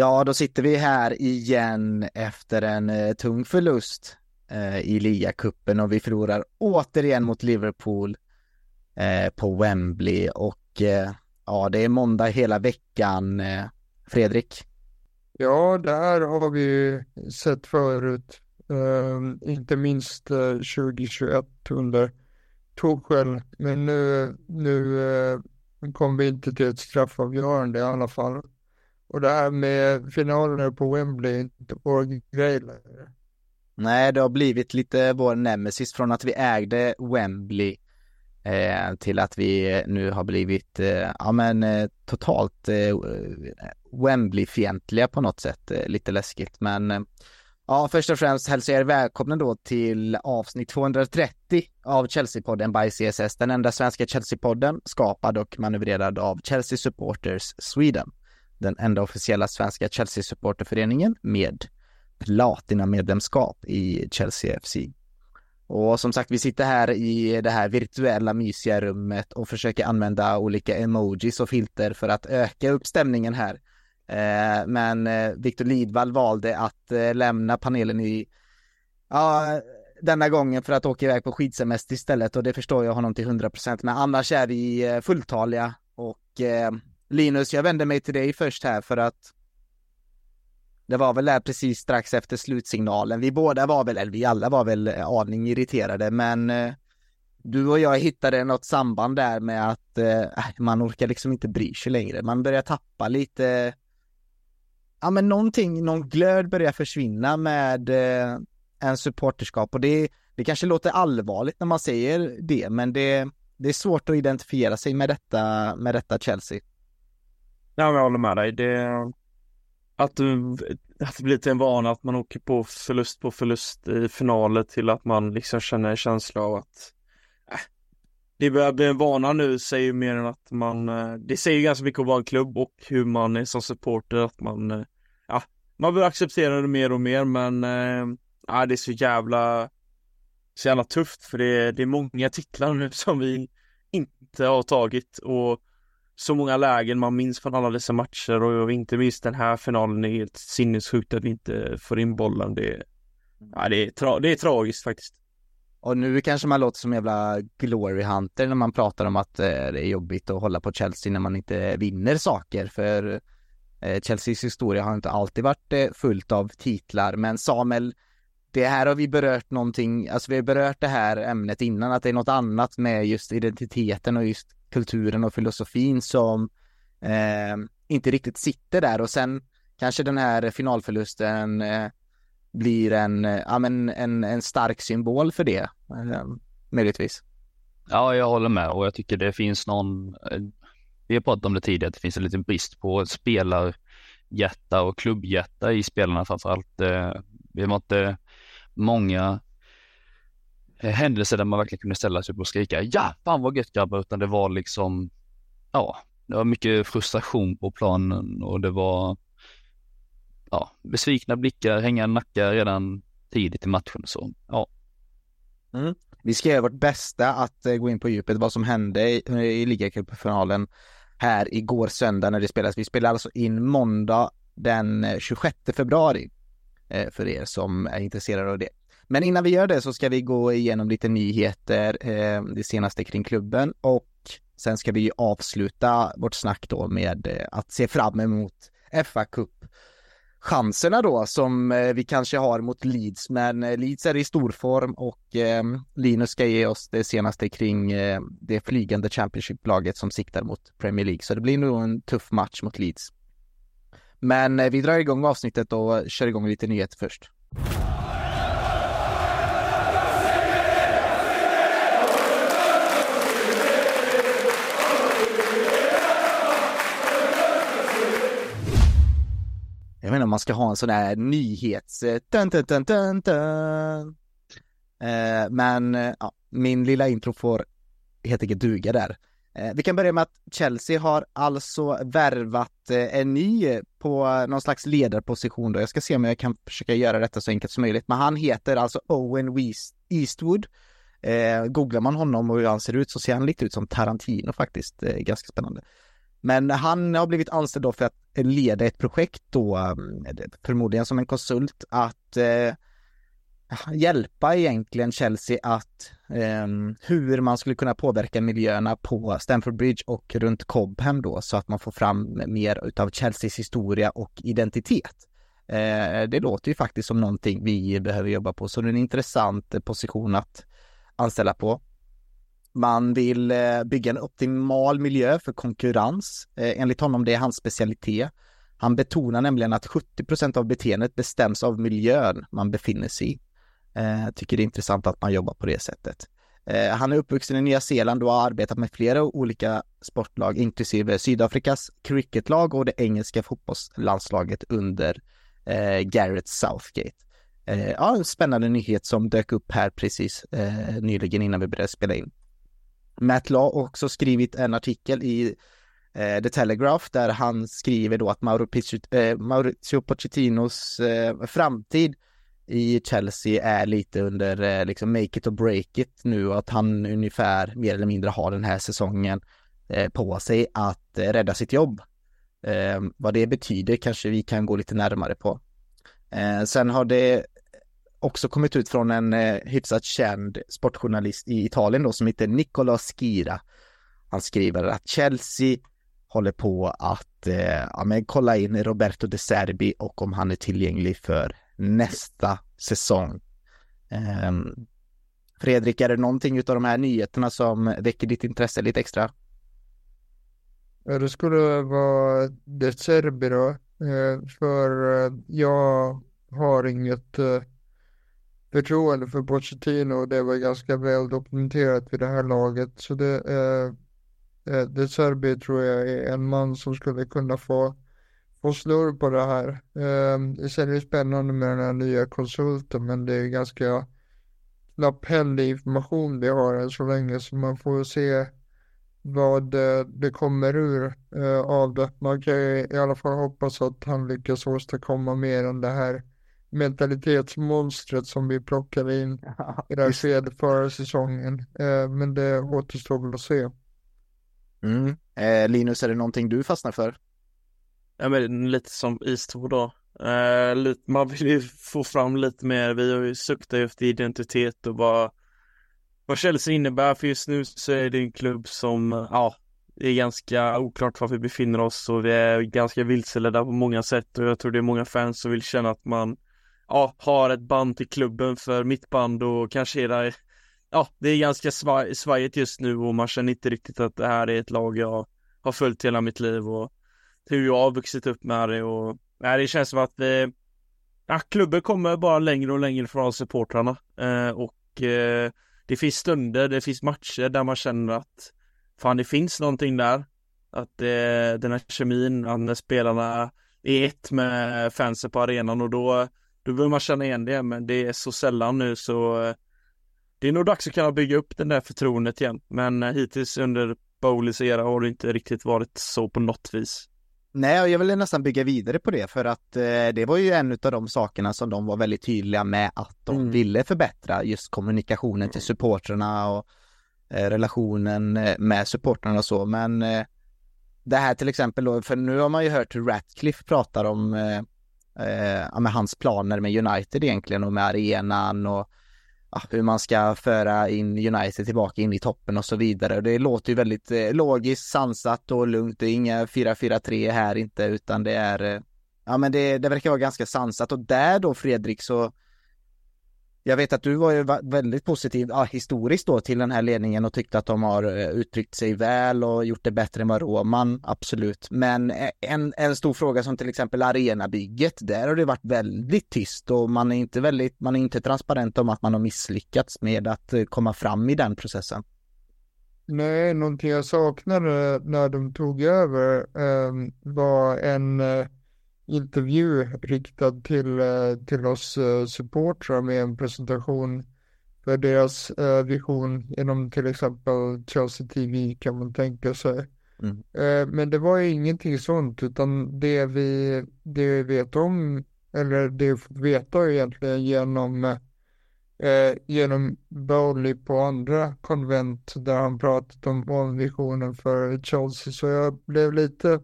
Ja, då sitter vi här igen efter en eh, tung förlust eh, i ligacupen och vi förlorar återigen mot Liverpool eh, på Wembley och eh, ja, det är måndag hela veckan. Eh, Fredrik? Ja, det här har vi sett förut. Ehm, inte minst eh, 2021 under Torshäll. Men nu, nu eh, kom vi inte till ett straffavgörande i alla fall. Och det här med finaler på Wembley är inte vår grej längre. Nej, det har blivit lite vår nemesis från att vi ägde Wembley eh, till att vi eh, nu har blivit, eh, ja men eh, totalt eh, eh, Wembley-fientliga på något sätt. Eh, lite läskigt, men eh, ja, först och främst hälsar jag er välkomna då till avsnitt 230 av Chelsea-podden by CSS, den enda svenska Chelsea-podden skapad och manövrerad av Chelsea Supporters Sweden den enda officiella svenska Chelsea-supporterföreningen med platinamedlemskap i Chelsea FC. Och som sagt, vi sitter här i det här virtuella mysiga rummet och försöker använda olika emojis och filter för att öka upp stämningen här. Eh, men eh, Victor Lidvall valde att eh, lämna panelen i, ja, denna gången för att åka iväg på skidsemester istället och det förstår jag honom till 100% men annars är vi fulltaliga och Linus, jag vänder mig till dig först här för att det var väl där precis strax efter slutsignalen. Vi båda var väl, eller vi alla var väl eh, aning irriterade, men eh, du och jag hittade något samband där med att eh, äh, man orkar liksom inte bry sig längre. Man börjar tappa lite, ja men någonting, någon glöd börjar försvinna med eh, en supporterskap och det, det kanske låter allvarligt när man säger det, men det, det är svårt att identifiera sig med detta, med detta Chelsea. Nej, jag håller med dig. Det, att, du, att det blir till en vana att man åker på förlust på förlust i finaler till att man liksom känner en känsla av att äh, det börjar bli en vana nu säger ju mer än att man, eh, det säger ganska mycket om att vara en klubb och hur man är som supporter att man, eh, ja, man börjar acceptera det mer och mer men, eh, ja, det är så jävla, så jävla tufft för det, det är många titlar nu som vi inte har tagit och så många lägen man minns från alla dessa matcher och inte minst den här finalen är helt sinnessjukt att vi inte får in bollen. Det, ja, det, är, tra det är tragiskt faktiskt. Och nu kanske man låter som jävla glory hunter när man pratar om att eh, det är jobbigt att hålla på Chelsea när man inte vinner saker för eh, Chelseas historia har inte alltid varit eh, fullt av titlar men Samuel det här har vi berört någonting, alltså vi har berört det här ämnet innan att det är något annat med just identiteten och just kulturen och filosofin som eh, inte riktigt sitter där och sen kanske den här finalförlusten eh, blir en, eh, ja, men en, en stark symbol för det, eh, möjligtvis. Ja, jag håller med och jag tycker det finns någon, eh, vi har pratat om det tidigare, att det finns en liten brist på spelarhjärta och klubbhjärta i spelarna framförallt. allt. vi har inte många Eh, händelser där man verkligen kunde ställa sig upp och skrika ja, fan vad gött grabbar, utan det var liksom, ja, det var mycket frustration på planen och det var, ja, besvikna blickar, hänga nackar redan tidigt i matchen så, ja. Mm. Vi ska göra vårt bästa att eh, gå in på djupet vad som hände i, i ligacupfinalen här igår söndag när det spelas. Vi spelar alltså in måndag den eh, 26 februari för er som är intresserade av det. Men innan vi gör det så ska vi gå igenom lite nyheter, eh, det senaste kring klubben och sen ska vi avsluta vårt snack då med eh, att se fram emot fa Cup chanserna då som eh, vi kanske har mot Leeds, men eh, Leeds är i stor form och eh, Linus ska ge oss det senaste kring eh, det flygande Championship-laget som siktar mot Premier League, så det blir nog en tuff match mot Leeds. Men eh, vi drar igång avsnittet och kör igång lite nyheter först. Jag menar om man ska ha en sån här nyhets... Dun, dun, dun, dun, dun. Eh, men eh, ja, min lilla intro får helt enkelt duga där. Eh, vi kan börja med att Chelsea har alltså värvat eh, en ny på någon slags ledarposition då. Jag ska se om jag kan försöka göra detta så enkelt som möjligt. Men han heter alltså Owen Eastwood. Eh, googlar man honom och hur han ser ut så ser han lite ut som Tarantino faktiskt. Eh, ganska spännande. Men han har blivit anställd då för att leda ett projekt då, mm, förmodligen som en konsult, att eh, hjälpa egentligen Chelsea att eh, hur man skulle kunna påverka miljöerna på Stamford Bridge och runt Cobham då så att man får fram mer utav Chelseas historia och identitet. Eh, det låter ju faktiskt som någonting vi behöver jobba på, så det är en intressant position att anställa på. Man vill eh, bygga en optimal miljö för konkurrens. Eh, enligt honom det är hans specialitet. Han betonar nämligen att 70 procent av beteendet bestäms av miljön man befinner sig i. Eh, tycker det är intressant att man jobbar på det sättet. Han är uppvuxen i Nya Zeeland och har arbetat med flera olika sportlag, inklusive Sydafrikas cricketlag och det engelska fotbollslandslaget under eh, Garrett Southgate. Eh, ja, en spännande nyhet som dök upp här precis eh, nyligen innan vi började spela in. Matt Law också skrivit en artikel i eh, The Telegraph där han skriver då att eh, Maurizio Pochettinos eh, framtid i Chelsea är lite under eh, liksom make it or break it nu och att han ungefär mer eller mindre har den här säsongen eh, på sig att eh, rädda sitt jobb. Eh, vad det betyder kanske vi kan gå lite närmare på. Sen har det också kommit ut från en eh, hyfsat känd sportjournalist i Italien då som heter Nicola Skira. Han skriver att Chelsea håller på att eh, ja, men kolla in Roberto De Serbi och om han är tillgänglig för nästa säsong. Eh, Fredrik, är det någonting av de här nyheterna som väcker ditt intresse lite extra? Ja, det skulle vara De Serbi då, eh, för eh, jag har inget eh, förtroende för Pochettino och det var ganska väl dokumenterat vid det här laget. Så det, eh, eh, De Serbi tror jag är en man som skulle kunna få få snurr på det här. Eh, sen är det spännande med den här nya konsulten men det är ganska knapphändig information vi har än så länge så man får se vad det, det kommer ur eh, av det. Man kan i alla fall hoppas att han lyckas åstadkomma mer än det här mentalitetsmonstret som vi plockade in i det här skedet förra säsongen. Eh, men det återstår väl att se. Mm. Eh, Linus, är det någonting du fastnar för? Ja men lite som Eastwood då. Eh, lite, man vill ju få fram lite mer, vi har ju suktat efter identitet och vad, vad Chelsea innebär för just nu så är det en klubb som, ja, det är ganska oklart var vi befinner oss och vi är ganska vilseledda på många sätt och jag tror det är många fans som vill känna att man, ja, har ett band till klubben för mitt band och kanske är där ja, det är ganska svaj, svajigt just nu och man känner inte riktigt att det här är ett lag jag har följt hela mitt liv och hur jag har vuxit upp med det och nej, det känns som att vi, ja, klubben kommer bara längre och längre från supportrarna eh, och eh, det finns stunder, det finns matcher där man känner att fan det finns någonting där. Att eh, den här kemin, att när spelarna är ett med fansen på arenan och då då vill man känna igen det men det är så sällan nu så eh, det är nog dags att kunna bygga upp den där förtroendet igen men eh, hittills under Bowleys era har det inte riktigt varit så på något vis. Nej, och jag vill nästan bygga vidare på det för att eh, det var ju en av de sakerna som de var väldigt tydliga med att de mm. ville förbättra just kommunikationen till supportrarna och eh, relationen eh, med supportrarna och så, men eh, det här till exempel då, för nu har man ju hört hur Ratcliffe pratar om eh, med hans planer med United egentligen och med arenan och ja, hur man ska föra in United tillbaka in i toppen och så vidare. Det låter ju väldigt eh, logiskt, sansat och lugnt. Det är inga 4-4-3 här inte, utan det är, eh, ja men det, det verkar vara ganska sansat och där då Fredrik så jag vet att du var ju väldigt positiv, ja, historiskt då till den här ledningen och tyckte att de har eh, uttryckt sig väl och gjort det bättre än vad Roman, absolut. Men eh, en, en stor fråga som till exempel arenabygget, där har det varit väldigt tyst och man är inte väldigt, man är inte transparent om att man har misslyckats med att eh, komma fram i den processen. Nej, någonting jag saknade när de tog över eh, var en eh intervju riktad till, eh, till oss eh, supportrar med en presentation för deras eh, vision inom till exempel Chelsea TV kan man tänka sig. Mm. Men det var ju ingenting sånt utan det vi, det vi vet om eller det vi fått veta egentligen genom eh, genom Bowley på andra konvent där han pratat om målvisionen för Chelsea. Så jag blev lite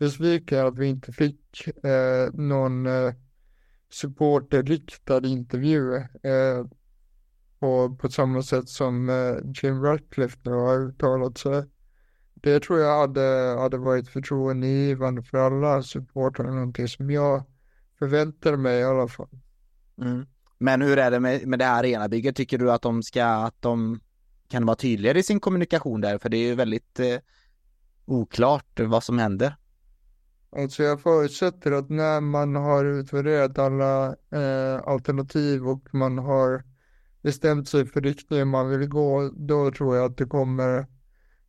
besviken att vi inte fick eh, någon eh, supporterriktad intervju eh, på, på samma sätt som eh, Jim Ratcliffe nu har uttalat sig. Det tror jag hade, hade varit förtroendeingivande för alla supportrar, någonting som jag förväntar mig i alla fall. Mm. Men hur är det med, med det här arenabygget? Tycker du att de ska, att de kan vara tydligare i sin kommunikation där? För det är ju väldigt eh, oklart vad som händer. Alltså jag förutsätter att när man har utvärderat alla eh, alternativ och man har bestämt sig för riktningen man vill gå, då tror jag att det kommer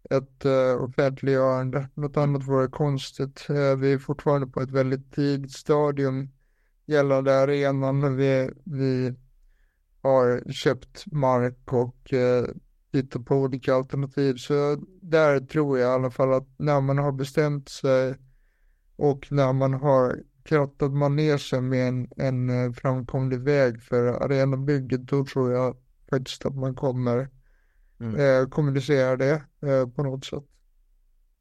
ett eh, offentliggörande. Något annat vore konstigt. Eh, vi är fortfarande på ett väldigt tidigt stadium gällande arenan. Vi, vi har köpt mark och eh, tittar på olika alternativ. Så där tror jag i alla fall att när man har bestämt sig och när man har krattat manegen med en, en framkomlig väg för arenabygget, då tror jag faktiskt att man kommer mm. eh, kommunicera det eh, på något sätt.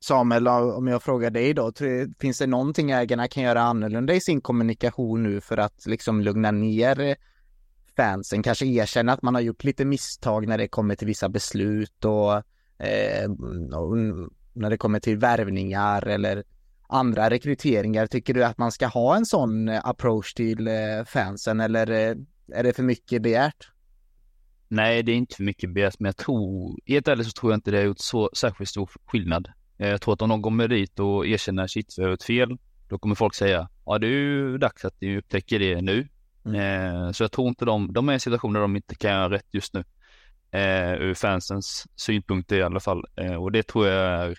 Samuel, om jag frågar dig då, finns det någonting ägarna kan göra annorlunda i sin kommunikation nu för att liksom lugna ner fansen, kanske erkänna att man har gjort lite misstag när det kommer till vissa beslut och, eh, och när det kommer till värvningar eller andra rekryteringar. Tycker du att man ska ha en sån approach till eh, fansen eller eh, är det för mycket begärt? Nej, det är inte för mycket begärt, men jag tror, helt ärligt så tror jag inte det har gjort så särskilt stor skillnad. Eh, jag tror att om de kommer dit och erkänner sitt vi har gjort fel, då kommer folk säga, ja det är ju dags att ni upptäcker det nu. Mm. Eh, så jag tror inte de, de är i en situation där de inte kan göra rätt just nu. Eh, ur fansens synpunkt i alla fall. Eh, och det tror jag är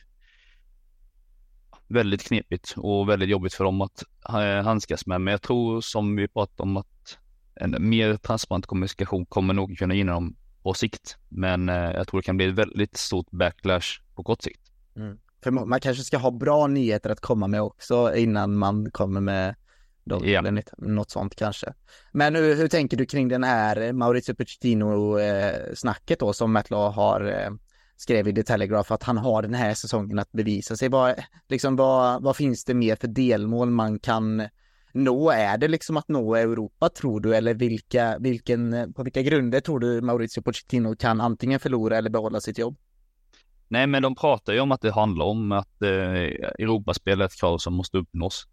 väldigt knepigt och väldigt jobbigt för dem att eh, handskas med. Men jag tror som vi pratade om att en mer transparent kommunikation kommer nog kunna gynna dem på sikt. Men eh, jag tror det kan bli ett väldigt stort backlash på kort sikt. Mm. För man kanske ska ha bra nyheter att komma med också innan man kommer med dem, ja. eller något sånt kanske. Men hur, hur, tänker du kring den här Maurizio Pochettino-snacket eh, då som Matt har eh, skrev i The Telegraph att han har den här säsongen att bevisa sig. Vad, liksom, vad, vad finns det mer för delmål man kan nå? Är det liksom att nå Europa tror du eller vilka, vilken, på vilka grunder tror du Maurizio Pochettino kan antingen förlora eller behålla sitt jobb? Nej, men de pratar ju om att det handlar om att eh, Europaspel är ett krav som måste uppnås.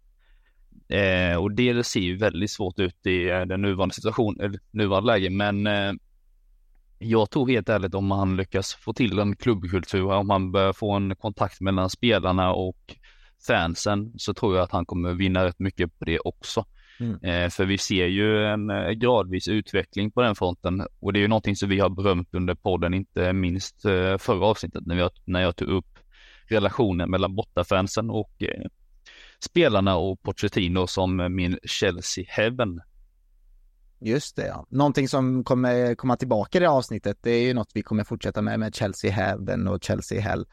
Eh, och det ser ju väldigt svårt ut i eh, den nuvarande situationen, nuvarande läge, men eh, jag tror helt ärligt om han lyckas få till en klubbkultur, om han börjar få en kontakt mellan spelarna och fansen så tror jag att han kommer vinna rätt mycket på det också. Mm. Eh, för vi ser ju en eh, gradvis utveckling på den fronten och det är ju någonting som vi har berömt under podden, inte minst eh, förra avsnittet när, vi, när jag tog upp relationen mellan bortafansen och eh, spelarna och Pochettino som min Chelsea Heaven. Just det, ja. Någonting som kommer komma tillbaka i det avsnittet, det är ju något vi kommer fortsätta med, med Chelsea Heaven och Chelsea Hell.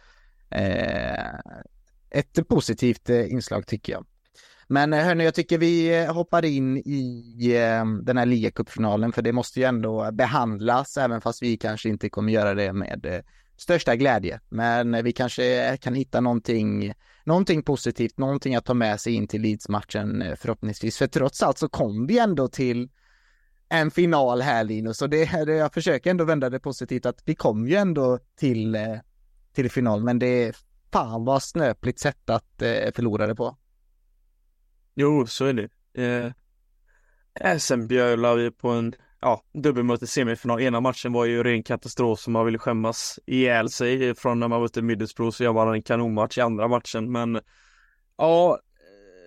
Eh, ett positivt eh, inslag tycker jag. Men eh, hörni, jag tycker vi eh, hoppar in i den här ligacupfinalen för det måste ju ändå behandlas även fast vi kanske inte kommer göra det med största glädje. Men vi kanske kan hitta någonting, någonting positivt, någonting att ta med sig in till Leeds-matchen förhoppningsvis. För trots allt så kom vi ändå till en final här Linus och det, jag försöker ändå vända det positivt att vi kom ju ändå till, eh, till final men det fan vad snöpligt sätt att eh, förlora det på. Jo, så är det. Eh, eh, sen bjölar vi på en ja, dubbelmöte semifinal. Ena matchen var ju ren katastrof som man ville skämmas ihjäl sig från när man mötte Middlesbrough så jag var en kanonmatch i andra matchen. Men ja,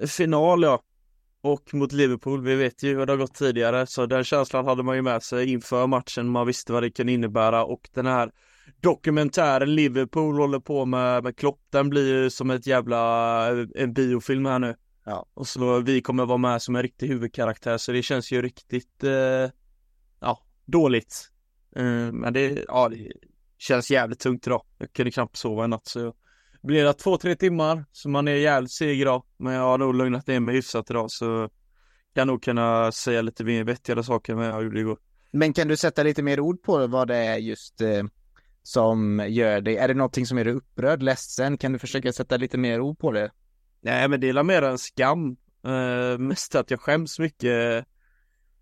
eh, final ja. Och mot Liverpool, vi vet ju hur det har gått tidigare så den känslan hade man ju med sig inför matchen. Man visste vad det kunde innebära och den här dokumentären Liverpool håller på med, med Klopp, den blir ju som ett jävla, en biofilm här nu. Ja. Och så vi kommer vara med som en riktig huvudkaraktär så det känns ju riktigt, eh, ja, dåligt. Eh, men det, ja, det känns jävligt tungt idag. Jag kunde knappt sova en natt så blir det två, tre timmar så man är jävligt seg idag. Men jag har nog lugnat ner mig hyfsat idag så kan nog kunna säga lite mer vettiga saker än vad jag gjorde igår. Men kan du sätta lite mer ord på vad det är just eh, som gör dig, är det någonting som är du upprörd, ledsen? Kan du försöka sätta lite mer ord på det? Nej men det är mer en skam. Uh, mest att jag skäms mycket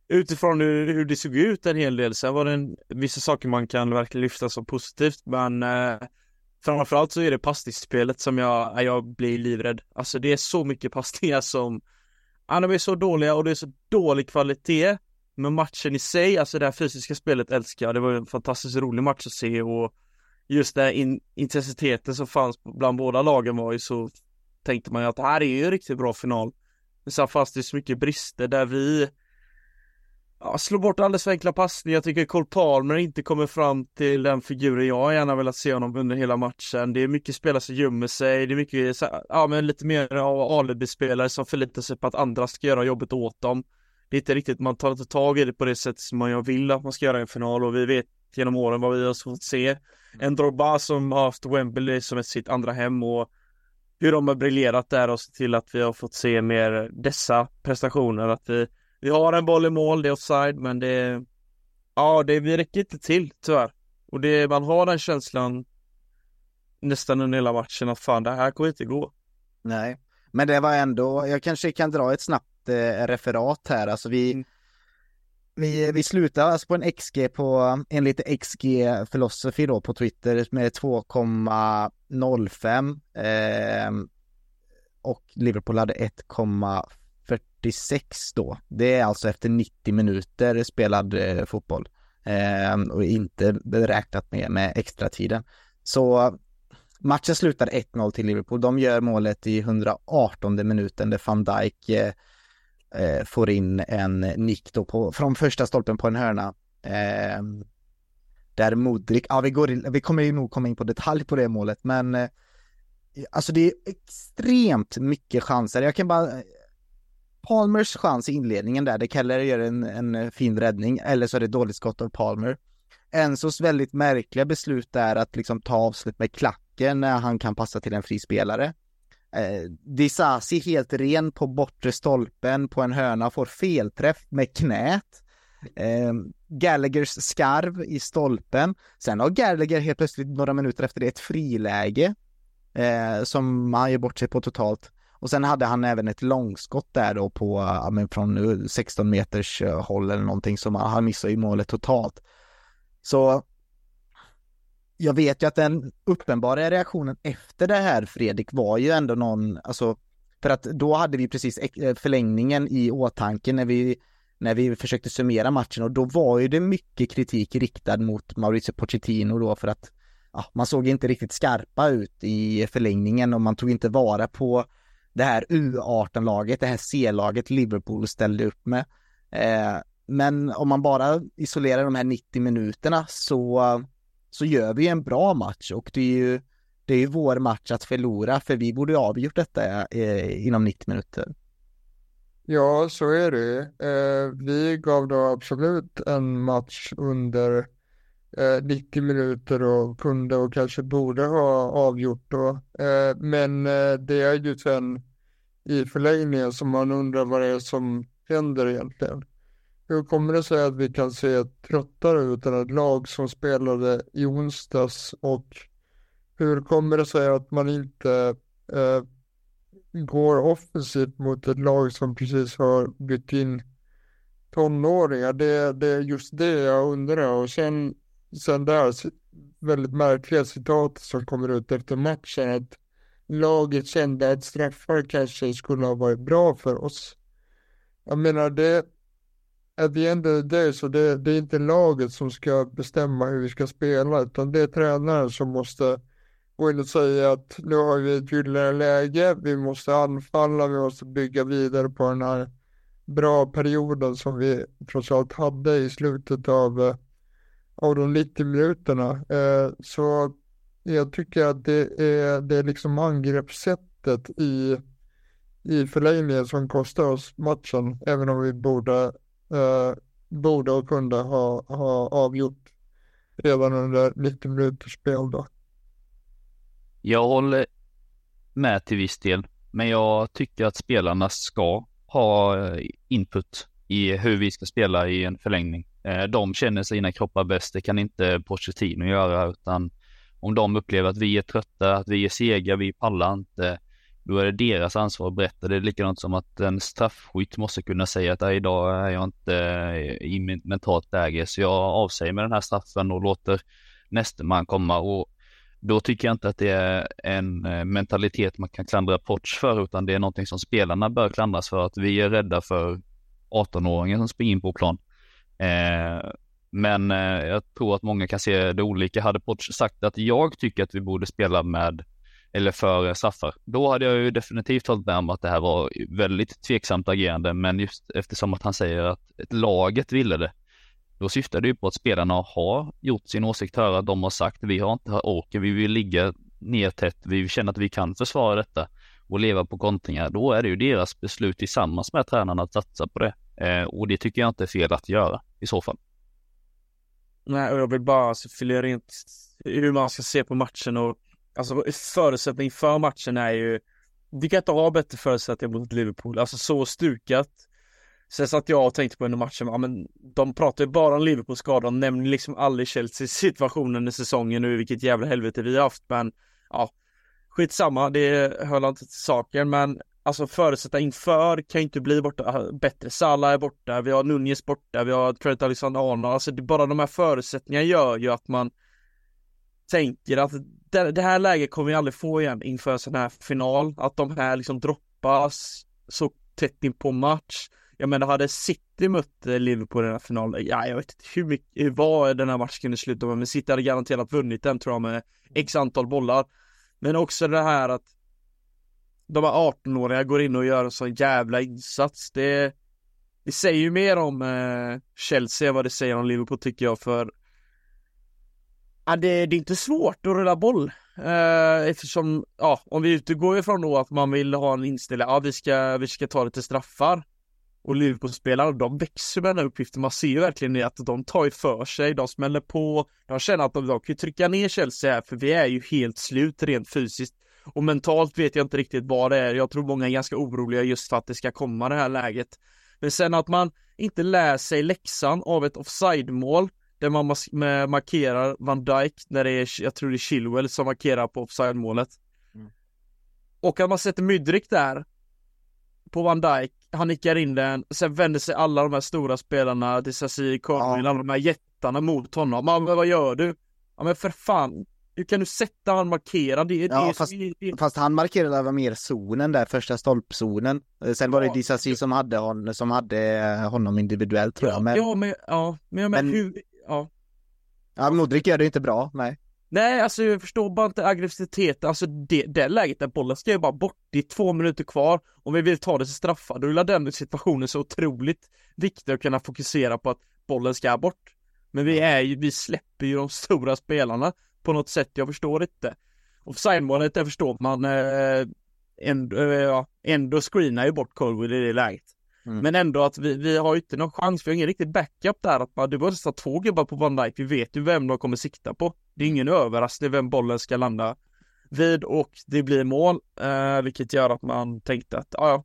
utifrån hur, hur det såg ut en hel del. Sen var det en, vissa saker man kan verkligen lyfta som positivt men uh, framförallt så är det passningsspelet som jag, jag blir livrädd. Alltså det är så mycket passningar som Ja, de är så dåliga och det är så dålig kvalitet Men matchen i sig, alltså det här fysiska spelet älskar jag. Det var en fantastiskt rolig match att se och Just den in intensiteten som fanns bland båda lagen var ju så Tänkte man ju att det här är ju en riktigt bra final. Men sen fanns det så mycket brister där vi ja, slår bort alldeles för enkla passningar. Jag tycker Cole Palmer inte kommer fram till den figuren jag gärna velat se honom under hela matchen. Det är mycket spelare som gömmer sig, det är mycket, ja men lite mer av alibi-spelare som förlitar sig på att andra ska göra jobbet åt dem. Det är inte riktigt, man tar inte tag i det på det sätt som man vill att man ska göra i en final och vi vet genom åren vad vi har fått se. En Drogba som har haft Wembley som ett sitt andra hem och hur de har briljerat där och sett till att vi har fått se mer dessa prestationer, att vi vi har en boll i mål, det är offside, men det Ja, det, vi räcker inte till tyvärr. Och det, man har den känslan nästan under hela matchen att fan, det här kommer inte gå. Nej, men det var ändå, jag kanske kan dra ett snabbt eh, referat här, alltså vi mm. Vi, vi slutar alltså på en XG på, enligt XG Philosophy då på Twitter med 2,05 eh, och Liverpool hade 1,5 46 då. Det är alltså efter 90 minuter spelad eh, fotboll. Eh, och inte räknat med, med extra tiden. Så matchen slutar 1-0 till Liverpool. De gör målet i 118 minuten där van Dijk eh, eh, får in en nick då på, från första stolpen på en hörna. Eh, där Modric, ja vi, går, vi kommer ju nog komma in på detalj på det målet men eh, Alltså det är extremt mycket chanser. Jag kan bara Palmers chans i inledningen där, det Keller gör en, en fin räddning, eller så är det dåligt skott av Palmer. Enzos väldigt märkliga beslut är att liksom ta avslut med klacken när han kan passa till en frispelare. Eh, Disasi helt ren på bortre stolpen på en hörna, får felträff med knät. Eh, Gallaghers skarv i stolpen. Sen har Gallagher helt plötsligt några minuter efter det ett friläge eh, som han gör bort sig på totalt. Och sen hade han även ett långskott där då på, ja, men från eh, 16 meters eh, håll eller någonting som han, missade ju målet totalt. Så jag vet ju att den uppenbara reaktionen efter det här Fredrik var ju ändå någon, alltså för att då hade vi precis eh, förlängningen i åtanke när vi när vi försökte summera matchen och då var ju det mycket kritik riktad mot Mauricio Pochettino då för att ja, man såg inte riktigt skarpa ut i förlängningen och man tog inte vara på det här U18-laget, det här C-laget Liverpool ställde upp med. Eh, men om man bara isolerar de här 90 minuterna så, så gör vi en bra match och det är ju det är ju vår match att förlora för vi borde avgjort detta eh, inom 90 minuter. Ja, så är det. Eh, vi gav då absolut en match under eh, 90 minuter och kunde och kanske borde ha avgjort då. Eh, men eh, det är ju sen i förlängningen som man undrar vad det är som händer egentligen. Hur kommer det sig att vi kan se tröttare ut än ett lag som spelade i onsdags och hur kommer det sig att man inte eh, går offensivt mot ett lag som precis har bytt in tonåringar? Det, det är just det jag undrar och sen, sen där väldigt märkliga citat som kommer ut efter matchen att laget kände att straffar kanske skulle ha varit bra för oss. Jag menar det, at the end of the day så det, det är inte laget som ska bestämma hur vi ska spela utan det är tränaren som måste gå in och säga att nu har vi ett gyllene läge, vi måste anfalla, vi måste bygga vidare på den här bra perioden som vi trots allt hade i slutet av, eh, av de 90 minuterna. Eh, så jag tycker att det är, det är liksom angreppssättet i, i förlängningen som kostar oss matchen, även om vi borde, eh, borde och kunde ha, ha avgjort redan under 90 minuters spel då. Jag håller med till viss del, men jag tycker att spelarna ska ha eh, input i hur vi ska spela i en förlängning. Eh, de känner sina kroppar bäst, det kan inte Pochettino göra, utan om de upplever att vi är trötta, att vi är sega, vi pallar inte, då är det deras ansvar att berätta. Det är likadant som att en straffskytt måste kunna säga att idag är jag inte eh, i mentalt läge så jag avsäger mig den här straffen och låter nästa man komma och då tycker jag inte att det är en eh, mentalitet man kan klandra Poch för utan det är någonting som spelarna bör klandras för att vi är rädda för 18-åringen som springer in på plan. Eh, men eh, jag tror att många kan se det olika. Hade Poch sagt att jag tycker att vi borde spela med eller för straffar. Då hade jag ju definitivt hållit med om att det här var väldigt tveksamt agerande, men just eftersom att han säger att laget ville det, då syftar det ju på att spelarna har gjort sin åsikt höra. De har sagt vi har inte orken, vi vill ligga ner tätt, vi känner att vi kan försvara detta och leva på kontringar. Då är det ju deras beslut tillsammans med tränarna att satsa på det. Eh, och det tycker jag inte är fel att göra i så fall. Nej, och jag vill bara fylla rent hur man ska se på matchen och Alltså förutsättning för matchen är ju Det kan inte ha bättre förutsättningar mot Liverpool, alltså så stukat. Sen satt jag och tänkte på under matchen, ja men de pratar ju bara om Liverpools skador, de nämner liksom aldrig Chelseas situationen i säsongen nu, vilket jävla helvete vi har haft, men ja Skitsamma, det höll inte till saken, men alltså förutsätta inför kan ju inte bli borta, bättre Salah är borta, vi har Nunez borta, vi har Trent Alexander-Arnold, alltså det, bara de här förutsättningarna gör ju att man tänker att det, det här läget kommer vi aldrig få igen inför en sån här final, att de här liksom droppas så tätt in på match. Jag menar, hade City mött eh, Liverpool i den här finalen, ja, jag vet inte hur mycket, vad den här matchen kunde sluta med, men City hade garanterat vunnit den tror jag med x antal bollar. Men också det här att de här 18-åringarna går in och gör en sån jävla insats. Det, det säger ju mer om eh, Chelsea än vad det säger om Liverpool tycker jag, för Ja, det, det, är inte svårt att rulla boll. Eh, eftersom, ja, om vi utgår ifrån då att man vill ha en inställning, ja vi ska, vi ska ta lite straffar. Och Liverpool-spelarna, de växer med den här uppgiften, man ser ju verkligen att de tar ju för sig, de smäller på, de känner att de, de kan trycka ner Chelsea här, för vi är ju helt slut rent fysiskt och mentalt vet jag inte riktigt vad det är, jag tror många är ganska oroliga just för att det ska komma det här läget men sen att man inte lär sig läxan av ett offside-mål där man markerar Van Dijk när det är, jag tror det är Chilwell som markerar på offside-målet. Mm. Och att man sätter Mydrik där på Van Dijk, han nickar in den, sen vänder sig alla de här stora spelarna, Disasi, Carvin, ja. alla de här jättarna mot honom. Men vad gör du? Ja men för fan, hur kan du sätta han markerad? Det, ja, det, fast, det, fast han markerade var mer zonen där, första stolpzonen. Eh, sen var det Disasi som hade, hon, som hade eh, honom individuellt tror jag. Men... Ja, men, ja, men, jag men hur, ja. Ja, Modric gör det inte bra, nej. Nej, alltså jag förstår bara inte aggressiviteten, alltså det, det läget där bollen ska ju bara bort, det är två minuter kvar, om vi vill ta det till straffar, då är den situationen så otroligt viktig att kunna fokusera på att bollen ska bort. Men vi är ju, vi släpper ju de stora spelarna på något sätt, jag förstår inte. Offside-målet, det förstår man, eh, ändå, eh, ändå screenar ju bort Colwood i det läget. Mm. Men ändå att vi, vi har ju inte någon chans, vi har ingen riktig backup där att man, det var nästan två gubbar på Van Dijk, vi vet ju vem de kommer sikta på. Det är ingen överraskning vem bollen ska landa vid och det blir mål, eh, vilket gör att man tänkte att ja, ja,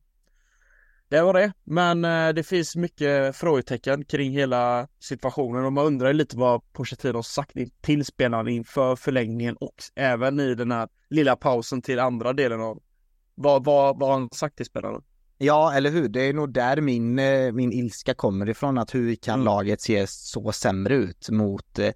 det var det. Men eh, det finns mycket frågetecken kring hela situationen och man undrar lite vad Pochettino sagt till spelarna inför förlängningen och även i den här lilla pausen till andra delen av vad, vad, vad han sagt till spelarna? Ja, eller hur? Det är nog där min, eh, min ilska kommer ifrån, att hur kan mm. laget se så sämre ut mot eh,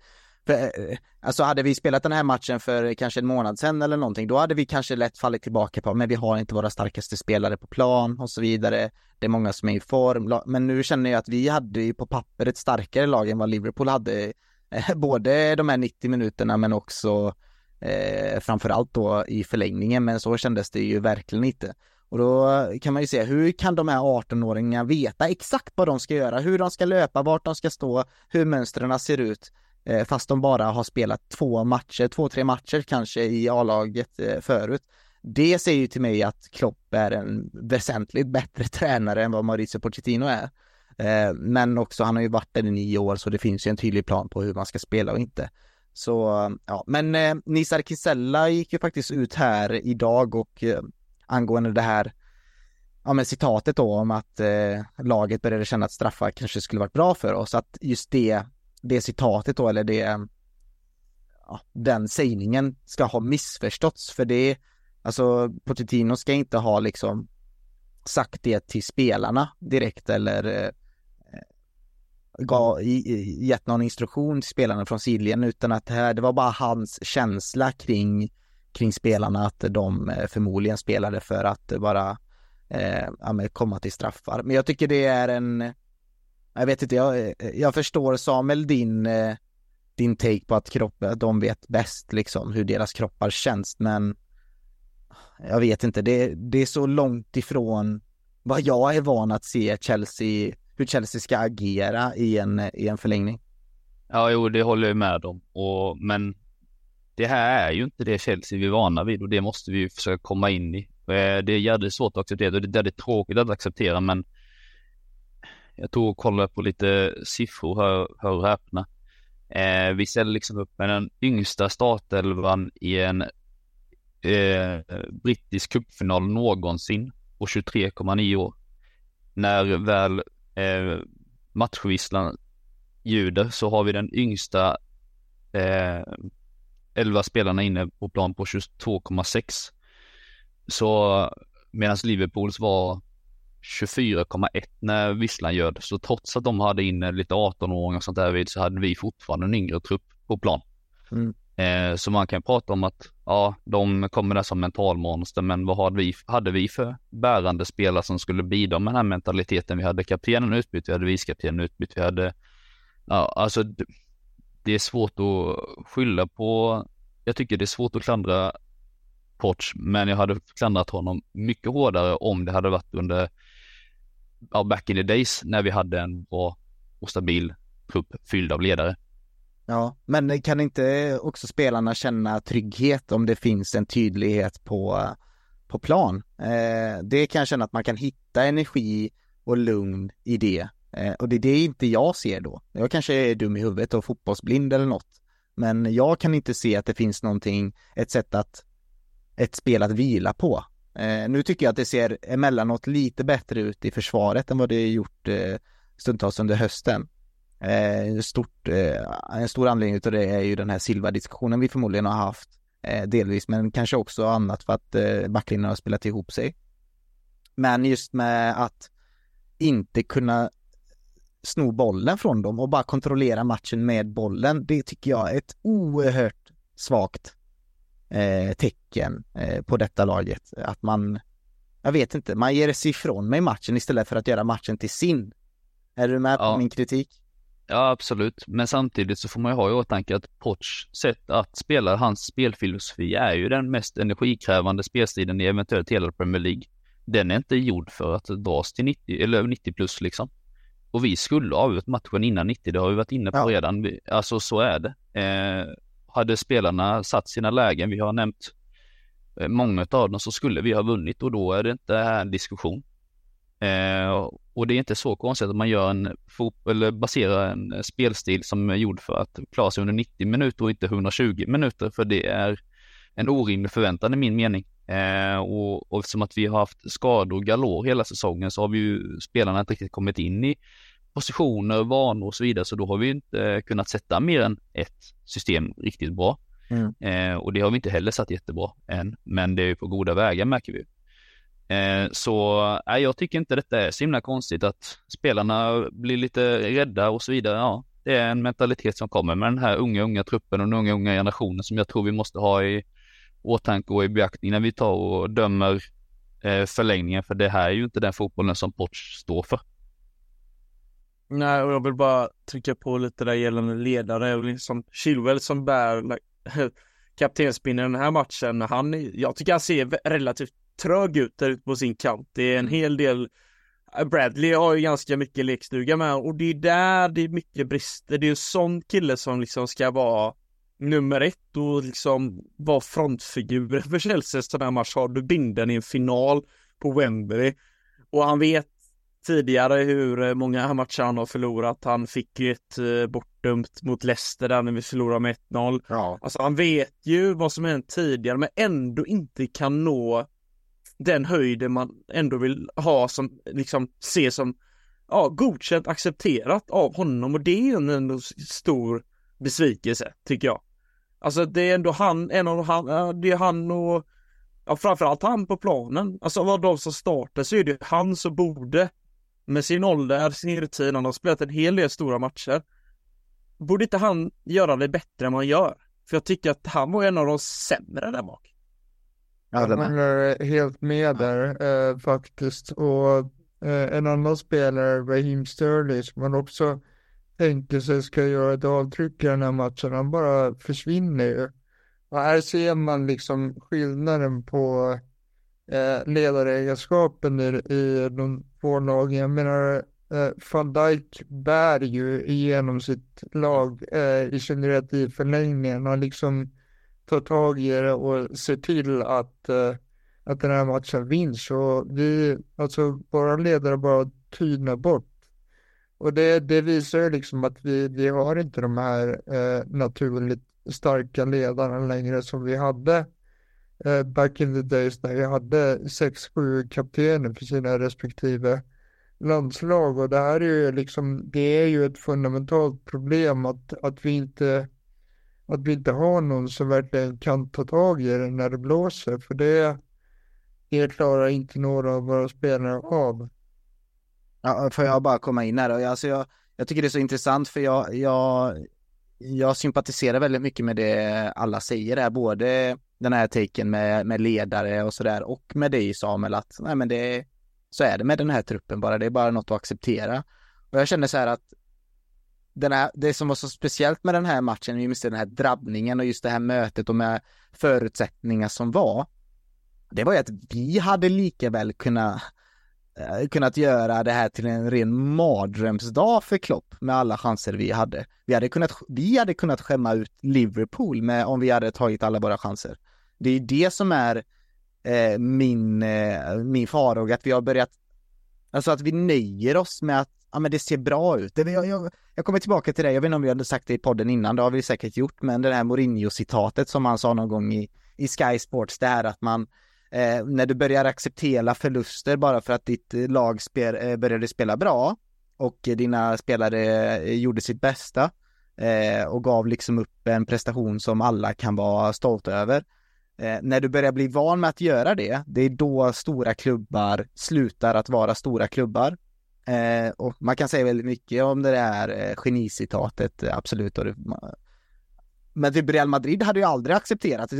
för, eh, alltså hade vi spelat den här matchen för kanske en månad sedan eller någonting, då hade vi kanske lätt fallit tillbaka på, men vi har inte våra starkaste spelare på plan och så vidare. Det är många som är i form, men nu känner jag att vi hade ju på papper ett starkare lag än vad Liverpool hade, eh, både de här 90 minuterna men också eh, framförallt då i förlängningen, men så kändes det ju verkligen inte. Och då kan man ju se, hur kan de här 18-åringarna veta exakt vad de ska göra, hur de ska löpa, vart de ska stå, hur mönstren ser ut, Eh, fast de bara har spelat två matcher, två, tre matcher kanske i A-laget eh, förut. Det säger ju till mig att Klopp är en väsentligt bättre tränare än vad Mauricio Pochettino är. Eh, men också, han har ju varit där i nio år, så det finns ju en tydlig plan på hur man ska spela och inte. Så, ja, men eh, Nisar Kisella gick ju faktiskt ut här idag och angående det här ja men citatet då om att eh, laget började känna att straffar kanske skulle varit bra för oss, att just det, det citatet då eller det, ja, den sägningen ska ha missförståtts för det, alltså Pochettino ska inte ha liksom sagt det till spelarna direkt eller eh, gav, gett någon instruktion till spelarna från sidlinjen utan att det, här, det var bara hans känsla kring, kring spelarna att de eh, förmodligen spelade för att bara eh, komma till straffar. Men jag tycker det är en, jag vet inte, jag, eh, jag förstår Samuel din, eh, din take på att kropp, de vet bäst liksom hur deras kroppar känns men jag vet inte, det, det är så långt ifrån vad jag är van att se Chelsea, hur Chelsea ska agera i en, i en förlängning. Ja, jo, det håller jag med om. Och, men det här är ju inte det Chelsea vi är vana vid och det måste vi ju försöka komma in i. Eh, det är jävligt svårt att acceptera och det är väldigt tråkigt att acceptera men jag tog och kollade på lite siffror, hör, hör och häpna. Eh, vi ställer liksom upp med den yngsta startelvan i en eh, brittisk cupfinal någonsin på 23,9 år. När väl eh, matchvisslan ljuder så har vi den yngsta eh, 11 spelarna inne på plan på 22,6. Så medan Liverpools var 24,1 när visslan ljöd. Så trots att de hade inne lite 18-åringar och sånt där vid så hade vi fortfarande en yngre trupp på plan. Mm. Eh, så man kan prata om att ja, de kommer där som mentalmonster, men vad hade vi, hade vi för bärande spelare som skulle bidra med den här mentaliteten? Vi hade kaptenen utbytt, vi hade vicekaptenen utbytt, vi hade, ja, alltså det är svårt att skylla på, jag tycker det är svårt att klandra Porch, men jag hade klandrat honom mycket hårdare om det hade varit under, ja, back in the days när vi hade en bra och stabil trupp fylld av ledare. Ja, men kan inte också spelarna känna trygghet om det finns en tydlighet på, på plan? Eh, det kan jag känna att man kan hitta energi och lugn i det. Eh, och det är det inte jag ser då. Jag kanske är dum i huvudet och fotbollsblind eller något. Men jag kan inte se att det finns någonting, ett sätt att, ett spel att vila på. Eh, nu tycker jag att det ser emellanåt lite bättre ut i försvaret än vad det gjort eh, stundtals under hösten. Eh, stort, eh, en stor anledning till det är ju den här Silva-diskussionen vi förmodligen har haft eh, delvis, men kanske också annat för att eh, backlinjen har spelat ihop sig. Men just med att inte kunna sno bollen från dem och bara kontrollera matchen med bollen, det tycker jag är ett oerhört svagt eh, tecken eh, på detta laget. Att man, jag vet inte, man ger sig ifrån mig matchen istället för att göra matchen till sin. Är du med på min kritik? Ja, absolut. Men samtidigt så får man ju ha i åtanke att Poch sätt att spela, hans spelfilosofi är ju den mest energikrävande spelstilen i eventuellt hela Premier League. Den är inte gjord för att dras till 90 eller 90 plus liksom. Och vi skulle ha avgjort matchen innan 90, det har vi varit inne på ja. redan. Alltså så är det. Eh, hade spelarna satt sina lägen, vi har nämnt eh, många av dem, så skulle vi ha vunnit och då är det inte en diskussion. Eh, och det är inte så konstigt att man gör en eller baserar en spelstil som är gjord för att klara sig under 90 minuter och inte 120 minuter, för det är en orimlig förväntan i min mening. Eh, och, och eftersom att vi har haft skador galor hela säsongen så har vi ju spelarna inte riktigt kommit in i positioner, vanor och så vidare, så då har vi inte kunnat sätta mer än ett system riktigt bra. Mm. Eh, och det har vi inte heller satt jättebra än, men det är ju på goda vägar märker vi. Eh, så nej, jag tycker inte detta är så himla konstigt att spelarna blir lite rädda och så vidare. Ja, det är en mentalitet som kommer med den här unga, unga truppen och den unga, unga generationen som jag tror vi måste ha i åtanke och i beaktning när vi tar och dömer eh, förlängningen. För det här är ju inte den fotbollen som Porch står för. Nej, och jag vill bara trycka på lite där gällande ledare liksom Chilwell som bär kaptenspinnen i den här matchen. Han, jag tycker han ser relativt trög ut där ute på sin kant. Det är en hel del Bradley har ju ganska mycket lekstuga med och det är där det är mycket brister. Det är en sån kille som liksom ska vara nummer ett och liksom vara frontfiguren för Chelsea sån här match. Har du binden i en final på Wembley och han vet tidigare hur eh, många matcher han har förlorat. Han fick ju ett eh, bortdömt mot Leicester där när vi förlorade med 1-0. Ja. Alltså han vet ju vad som hänt tidigare men ändå inte kan nå den höjden man ändå vill ha som liksom se som ja, godkänt accepterat av honom och det är en ändå stor besvikelse tycker jag. Alltså det är ändå han, en av han, det är han och ja, framförallt han på planen. Alltså av de som startar så är det han som borde med sin ålder, sin rutin, han har spelat en hel del stora matcher. Borde inte han göra det bättre än vad han gör? För jag tycker att han var en av de sämre där bak. Jag håller helt med där eh, faktiskt. Och eh, en annan spelare, Raheem Sterling, som man också tänker sig ska göra ett avtryck i den här matchen, han bara försvinner ju. Och här ser man liksom skillnaden på eh, ledaregenskapen i, i de två lagen. Jag menar, eh, van Dijk bär ju igenom sitt lag, eh, i synnerhet i förlängningen. Han liksom tar tag i det och ser till att, eh, att den här matchen vinns. Och vi, alltså våra ledare bara tynar bort. Och det, det visar ju liksom att vi, vi har inte de här eh, naturligt starka ledarna längre som vi hade eh, back in the days när vi hade sex, sju kaptener för sina respektive landslag och det här är ju liksom, det är ju ett fundamentalt problem att, att vi inte att vi inte har någon som verkligen kan ta tag i det när det blåser för det, det klarar inte några av våra spelare av. Ja, får jag bara komma in här då? Alltså jag, jag tycker det är så intressant för jag, jag, jag sympatiserar väldigt mycket med det alla säger där, både den här taken med, med ledare och sådär och med dig Samuel att nej men det så är det med den här truppen bara, det är bara något att acceptera. Och jag känner så här att den här, det som var så speciellt med den här matchen, just den här drabbningen och just det här mötet och med förutsättningar som var, det var ju att vi hade lika väl kunnat Eh, kunnat göra det här till en ren mardrömsdag för Klopp med alla chanser vi hade. Vi hade kunnat, vi hade kunnat skämma ut Liverpool med om vi hade tagit alla våra chanser. Det är det som är eh, min, eh, min farhåga, att vi har börjat, alltså att vi nöjer oss med att ja men det ser bra ut. Det, jag, jag, jag kommer tillbaka till det, jag vet inte om vi hade sagt det i podden innan, det har vi säkert gjort, men det här Mourinho-citatet som han sa någon gång i, i Sky Sports, det här att man eh, när du börjar acceptera förluster bara för att ditt lag spel, eh, började spela bra och dina spelare eh, gjorde sitt bästa eh, och gav liksom upp en prestation som alla kan vara stolta över. Eh, när du börjar bli van med att göra det, det är då stora klubbar slutar att vara stora klubbar. Eh, och man kan säga väldigt mycket om det där eh, genicitatet, absolut, och det, men typ Real Madrid hade ju aldrig accepterat,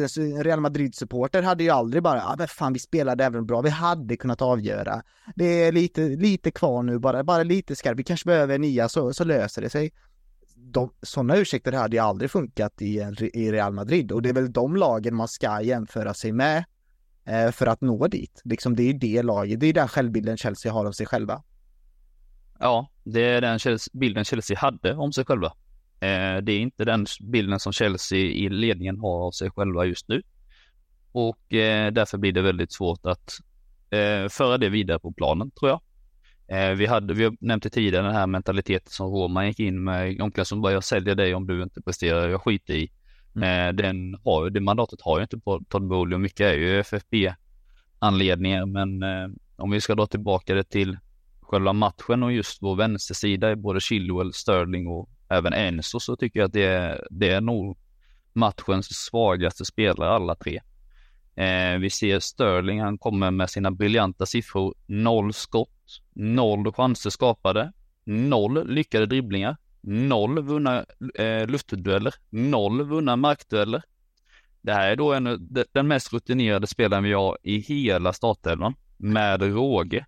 Real Madrid-supporter hade ju aldrig bara, ja ah, men fan vi spelade även bra, vi hade kunnat avgöra. Det är lite, lite kvar nu bara, bara lite skarpt, vi kanske behöver nya så, så löser det sig. De, sådana ursäkter hade ju aldrig funkat i, i Real Madrid och det är väl de lagen man ska jämföra sig med eh, för att nå dit. Liksom det är ju det laget, det är den självbilden Chelsea har av sig själva. Ja, det är den bilden Chelsea hade om sig själva. Eh, det är inte den bilden som Chelsea i ledningen har av sig själva just nu. Och eh, därför blir det väldigt svårt att eh, föra det vidare på planen tror jag. Vi hade, vi det tidigare, den här mentaliteten som Roman gick in med omklädningsrummet, bara jag säljer dig om du inte presterar, jag skiter i. Mm. Den har, det mandatet har ju inte Todd Bowley och mycket är ju FFP-anledningar, men om vi ska dra tillbaka det till själva matchen och just vår vänstersida både Chilwell, Sterling och även Enzo så tycker jag att det är, det är nog matchens svagaste spelare alla tre. Eh, vi ser Sterling, han kommer med sina briljanta siffror. Noll skott, noll chanser skapade, noll lyckade dribblingar, noll vunna eh, luftdueller, noll vunna markdueller. Det här är då en, den mest rutinerade spelaren vi har i hela startelvan med råge.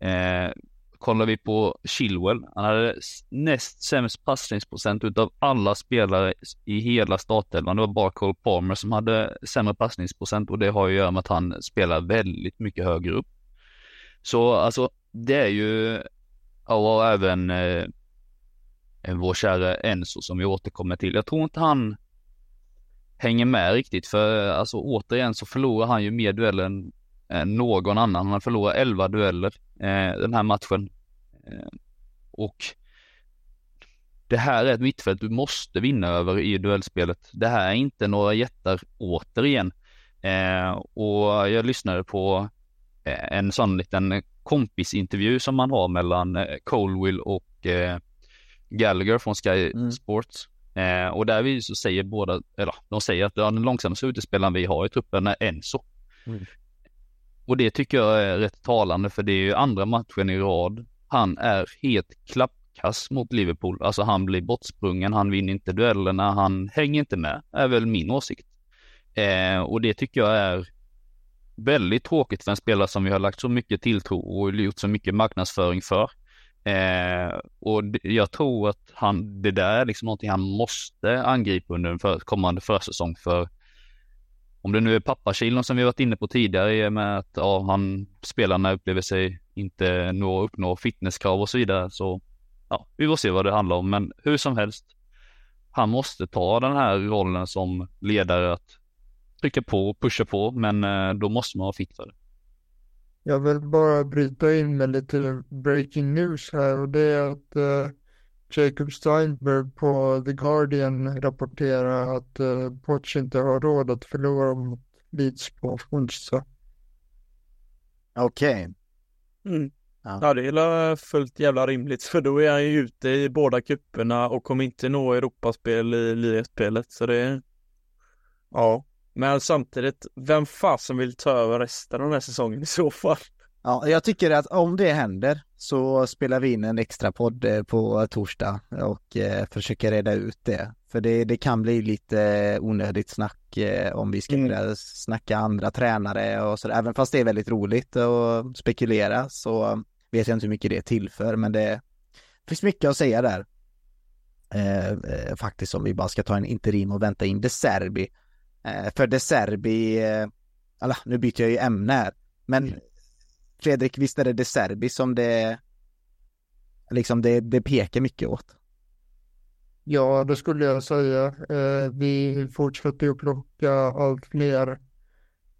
Eh, kollar vi på Chilwell, han hade näst sämst passningsprocent utav alla spelare i hela startelvan. Det var bara Cole Palmer som hade sämre passningsprocent och det har ju att göra med att han spelar väldigt mycket högre upp. Så alltså, det är ju, och även eh, vår kära Enzo som vi återkommer till. Jag tror inte han hänger med riktigt för alltså återigen så förlorar han ju mer dueller än någon annan. Han förlorar 11 dueller den här matchen. Eh, och det här är ett mittfält du måste vinna över i duellspelet. Det här är inte några jättar återigen. Eh, och jag lyssnade på eh, en sån liten kompisintervju som man har mellan eh, Colwill och eh, Gallagher från Sky mm. Sports. Eh, och där vi så säger båda, eller de säger att den långsammaste utespelaren vi har i truppen är Enzo. Mm. Och det tycker jag är rätt talande för det är ju andra matchen i rad. Han är helt klappkass mot Liverpool. Alltså han blir bortsprungen, han vinner inte duellerna, han hänger inte med, är väl min åsikt. Eh, och det tycker jag är väldigt tråkigt för en spelare som vi har lagt så mycket tilltro och gjort så mycket marknadsföring för. Eh, och jag tror att han, det där är liksom någonting han måste angripa under en för, kommande försäsong för om det nu är pappakilon som vi varit inne på tidigare i och med att ja, han, spelarna upplever sig inte nå, uppnå fitnesskrav och så vidare så ja, vi får se vad det handlar om men hur som helst han måste ta den här rollen som ledare att trycka på och pusha på men eh, då måste man vara fit för det. Jag vill bara bryta in med lite breaking news här och det är att uh, Jacob Steinberg på The Guardian rapporterar att uh, Poch inte har råd att förlora mot Leeds på onsdag. Okej. Okay. Mm. Ja. ja, det är fullt jävla rimligt för då är han ju ute i båda kupperna och kommer inte nå Europaspel i ligaspelet så det är... Ja. Men samtidigt, vem fasen vill ta över resten av den här säsongen i så fall? Ja, jag tycker att om det händer så spelar vi in en extra podd eh, på torsdag och eh, försöker reda ut det. För det, det kan bli lite onödigt snack eh, om vi ska mm. snacka andra tränare och sådär. Även fast det är väldigt roligt att spekulera så vet jag inte hur mycket det tillför men det finns mycket att säga där. Eh, eh, faktiskt om vi bara ska ta en interim och vänta in De Serbi Eh, för De Serbi, eh, alla, nu byter jag ju ämne här, men Fredrik, visst är det De Serbi som det, liksom det, det pekar mycket åt? Ja, det skulle jag säga. Eh, vi fortsätter att plocka allt fler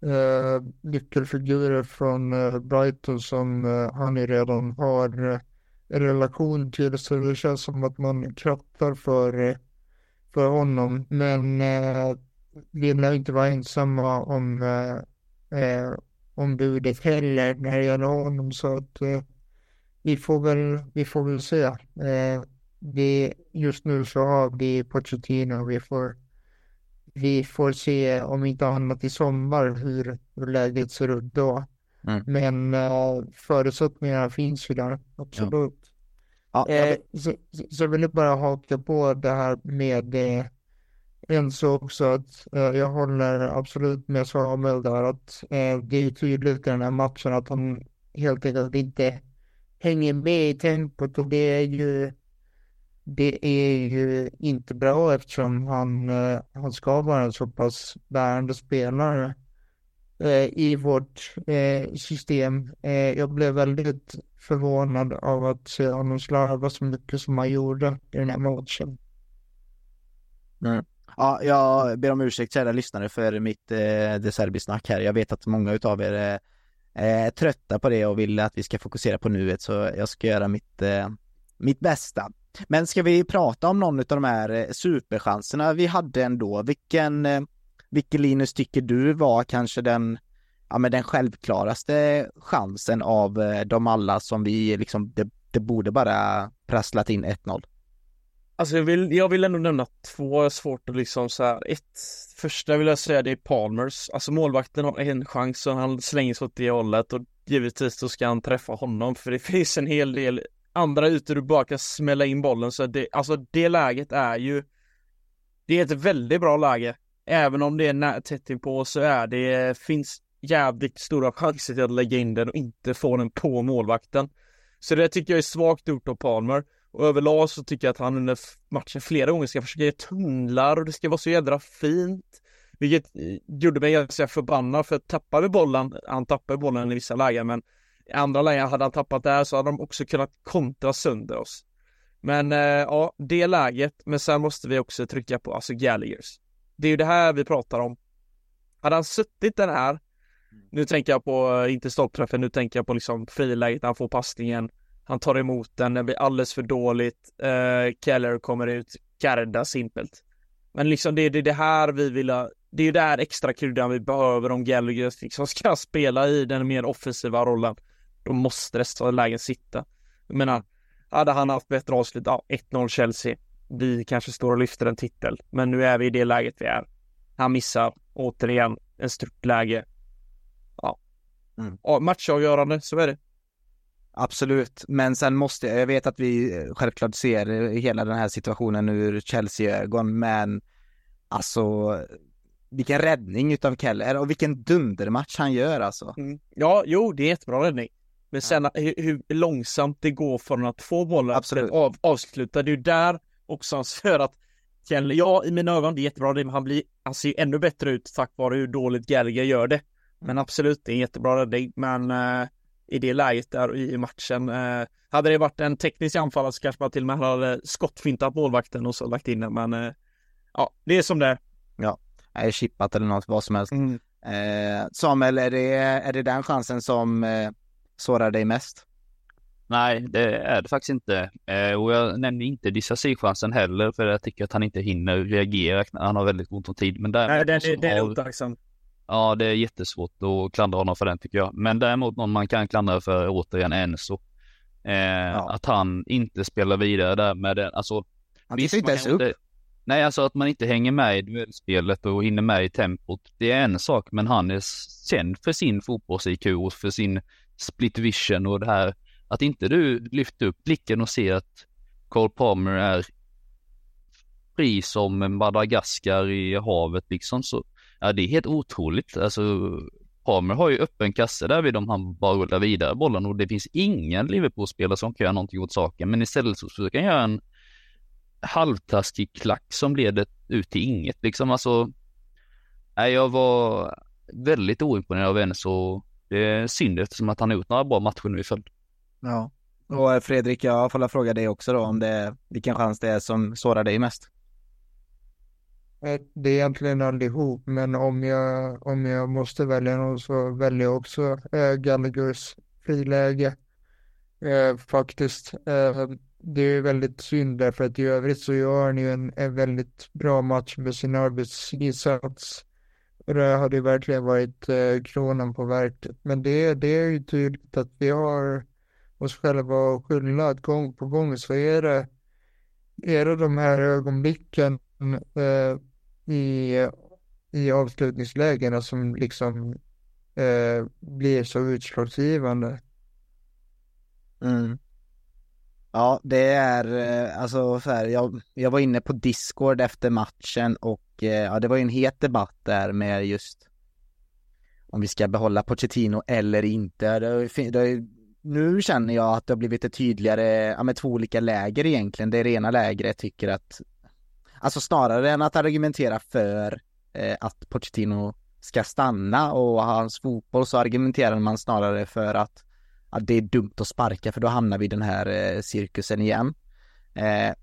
eh, nyckelfigurer från eh, Brighton som eh, han redan har eh, en relation till. Så det känns som att man krattar för, eh, för honom. Men eh, vi lär inte vara ensamma om, eh, eh, om budet heller när det gäller honom så att eh, vi får väl, vi får väl se. Eh, vi, just nu så har vi Pochettino, vi får, vi får se om inte annat i sommar hur, hur läget ser ut då. Mm. Men uh, förutsättningarna finns ju där, absolut. Ja. Ja, eh, så, så vill jag bara haka på det här med eh, insåg också att eh, jag håller absolut med Samuel där att eh, det är tydligt i den här matchen att han helt enkelt inte hänger med i tempot och det är ju det är ju inte bra eftersom han, eh, han ska vara en så pass bärande spelare eh, i vårt eh, system. Eh, jag blev väldigt förvånad av att se honom slarva så mycket som han gjorde i den här matchen. Mm. Ja, jag ber om ursäkt kära lyssnare för mitt eh, deserbisnack här. Jag vet att många utav er är, är trötta på det och vill att vi ska fokusera på nuet så jag ska göra mitt, eh, mitt bästa. Men ska vi prata om någon av de här eh, superchanserna vi hade ändå? Vilken, eh, vilken Linus tycker du var kanske den, ja men den självklaraste chansen av eh, de alla som vi liksom, det, det borde bara prasslat in 1-0? Alltså jag vill, jag vill ändå nämna två, svårt att liksom så här, ett, första vill jag säga det är Palmers, alltså målvakten har en chans och han slänger sig åt det hållet och givetvis då ska han träffa honom för det finns en hel del andra ytor du bara kan smälla in bollen så det, alltså det läget är ju det är ett väldigt bra läge. Även om det är tätt inpå så är det, finns jävligt stora chanser till att lägga in den och inte få den på målvakten. Så det tycker jag är svagt gjort av Palmer och överlag så tycker jag att han under matchen flera gånger ska försöka ge tunnlar och det ska vara så jädra fint. Vilket eh, gjorde mig ganska förbannad för tappade tappar vi bollen, han tappar bollen i vissa lägen men i andra lägen hade han tappat där så hade de också kunnat kontra sönder oss. Men eh, ja, det läget, men sen måste vi också trycka på alltså Gallaghers. Det är ju det här vi pratar om. Hade han suttit den här, nu tänker jag på, eh, inte stoppträffen, nu tänker jag på liksom friläget, han får passningen han tar emot den, det blir alldeles för dåligt. Uh, Keller kommer ut, Garda simpelt. Men liksom det är det, det här vi vill ha det är ju där extra kryddan vi behöver om Gallagher liksom ska spela i den mer offensiva rollen. Då måste dessa lägen sitta. Jag menar, hade han haft bättre avslut, ja 1-0 Chelsea. Vi kanske står och lyfter en titel, men nu är vi i det läget vi är. Han missar återigen en störtläge. Ja. Mm. ja matchavgörande, så är det. Absolut, men sen måste jag, jag vet att vi eh, självklart ser eh, hela den här situationen ur Chelsea-ögon, men alltså vilken räddning utav Keller och vilken dundermatch han gör alltså. Mm. Ja, jo, det är jättebra räddning. Men sen ja. hur, hur, långsamt det går från att få bollen Absolut. av, avsluta, det är ju där också han för att Keller, ja i mina ögon det är jättebra, han blir, han ser ju ännu bättre ut tack vare hur dåligt Gallagher gör det. Men mm. absolut, det är en jättebra räddning, men uh, i det läget där i matchen. Uh, hade det varit en teknisk anfallare så kanske man till och med hade skottfintat målvakten och så lagt in den, men uh, ja, det är som det är. Ja, är chippat eller något, vad som helst. Mm. Eh, Samuel, är det, är det den chansen som eh, sårar dig mest? Nej, det är det faktiskt inte. Eh, och jag nämner inte Disasi-chansen heller, för jag tycker att han inte hinner reagera. Han har väldigt ont om tid. Men Nej, det, det, det är otacksam. Ja, det är jättesvårt att klandra honom för den tycker jag. Men däremot någon man kan klandra för återigen Enzo. Eh, ja. Att han inte spelar vidare där med den, alltså. Han tittar inte ens upp. Nej, alltså att man inte hänger med i duellspelet och hinner med i tempot, det är en sak, men han är känd för sin fotbolls-IQ och för sin split vision och det här. Att inte du lyfter upp blicken och ser att Cole Palmer är fri som Madagaskar i havet liksom så, ja det är helt otroligt. Alltså Palmer har ju öppen kasse där vid om han bara rullar vidare bollen och det finns ingen Liverpool-spelare som kan göra någonting åt saken. Men istället så försöker han göra en halvtaskig klack som leder ut till inget liksom. Alltså, nej, jag var väldigt oimponerad av Enzo. Det är synd eftersom att han har gjort några bra matcher nu i följd. Ja, och eh, Fredrik, jag får fråga dig också då om det, vilken chans det är som sårar dig mest? Det är egentligen allihop, men om jag, om jag måste välja någon så väljer jag också eh, Gallaghers friläge. Eh, faktiskt. Eh, det är väldigt synd därför att i övrigt så gör han ju en, en väldigt bra match med sin arbetsinsats. Det hade verkligen varit eh, kronan på verket. Men det, det är ju tydligt att vi har oss själva att skylla att gång på gång så är det, är det de här ögonblicken eh, i, i avslutningslägena som liksom eh, blir så utslagsgivande. Mm. Ja, det är eh, alltså så här, jag, jag var inne på Discord efter matchen och eh, ja, det var ju en het debatt där med just om vi ska behålla Pochettino eller inte. Det, det, nu känner jag att det har blivit ett tydligare, ja med två olika läger egentligen. Det ena lägret tycker att, alltså snarare än att argumentera för eh, att Pochettino ska stanna och hans fotboll så argumenterar man snarare för att att det är dumt att sparka för då hamnar vi i den här eh, cirkusen igen. Eh,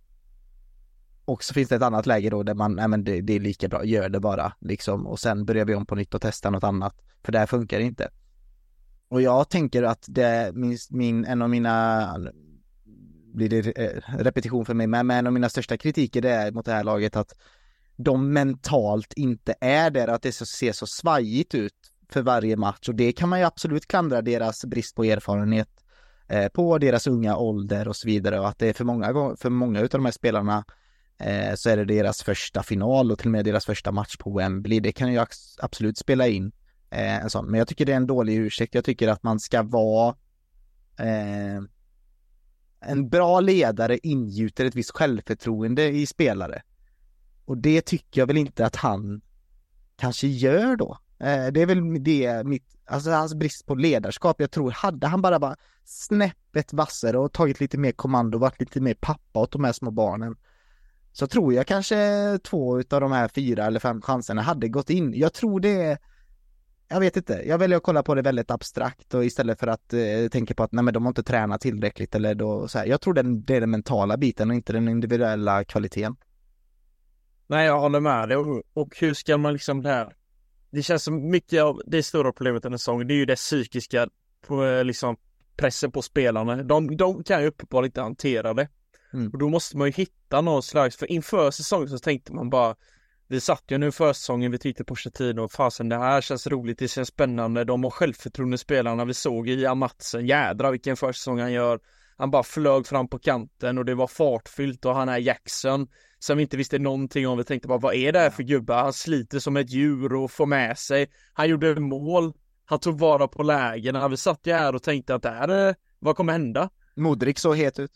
och så finns det ett annat läge då där man, nej men det, det, är lika bra, gör det bara liksom och sen börjar vi om på nytt och testar något annat. För det här funkar inte. Och jag tänker att det, min, min en av mina, blir det eh, repetition för mig, men en av mina största kritiker det är mot det här laget att de mentalt inte är där, att det ser så svajigt ut för varje match och det kan man ju absolut klandra deras brist på erfarenhet eh, på deras unga ålder och så vidare och att det är för många, för många av de här spelarna eh, så är det deras första final och till och med deras första match på Wembley. Det kan ju absolut spela in eh, en sån, men jag tycker det är en dålig ursäkt. Jag tycker att man ska vara eh, en bra ledare ingjuter ett visst självförtroende i spelare. Och det tycker jag väl inte att han kanske gör då. Eh, det är väl det mitt, alltså hans brist på ledarskap. Jag tror, hade han bara varit snäppet vassare och tagit lite mer kommando, varit lite mer pappa åt de här små barnen. Så tror jag kanske två utav de här fyra eller fem chanserna hade gått in. Jag tror det är jag vet inte, jag väljer att kolla på det väldigt abstrakt och istället för att eh, tänka på att nej men de har inte tränat tillräckligt eller då så här. Jag tror den, det är den mentala biten och inte den individuella kvaliteten. Nej, jag håller med dig och, och hur ska man liksom det här det känns som mycket av det stora problemet den här säsongen, det är ju det psykiska på, eh, liksom pressen på spelarna. De, de kan ju uppenbarligen inte hantera det. Mm. Och då måste man ju hitta någon slags, för inför säsongen så tänkte man bara vi satt ju nu försäsongen, vi tyckte Pochettino, fasen det här känns roligt, det känns spännande, de har självförtroende spelarna, vi såg i Amatsen, jädra vilken försäsong han gör. Han bara flög fram på kanten och det var fartfyllt och han är Jackson som vi inte visste någonting om. Vi tänkte bara vad är det här för gubbe? Han sliter som ett djur och får med sig. Han gjorde mål. Han tog vara på lägena. Vi satt ju här och tänkte att det här, vad kommer hända? Modric såg het ut.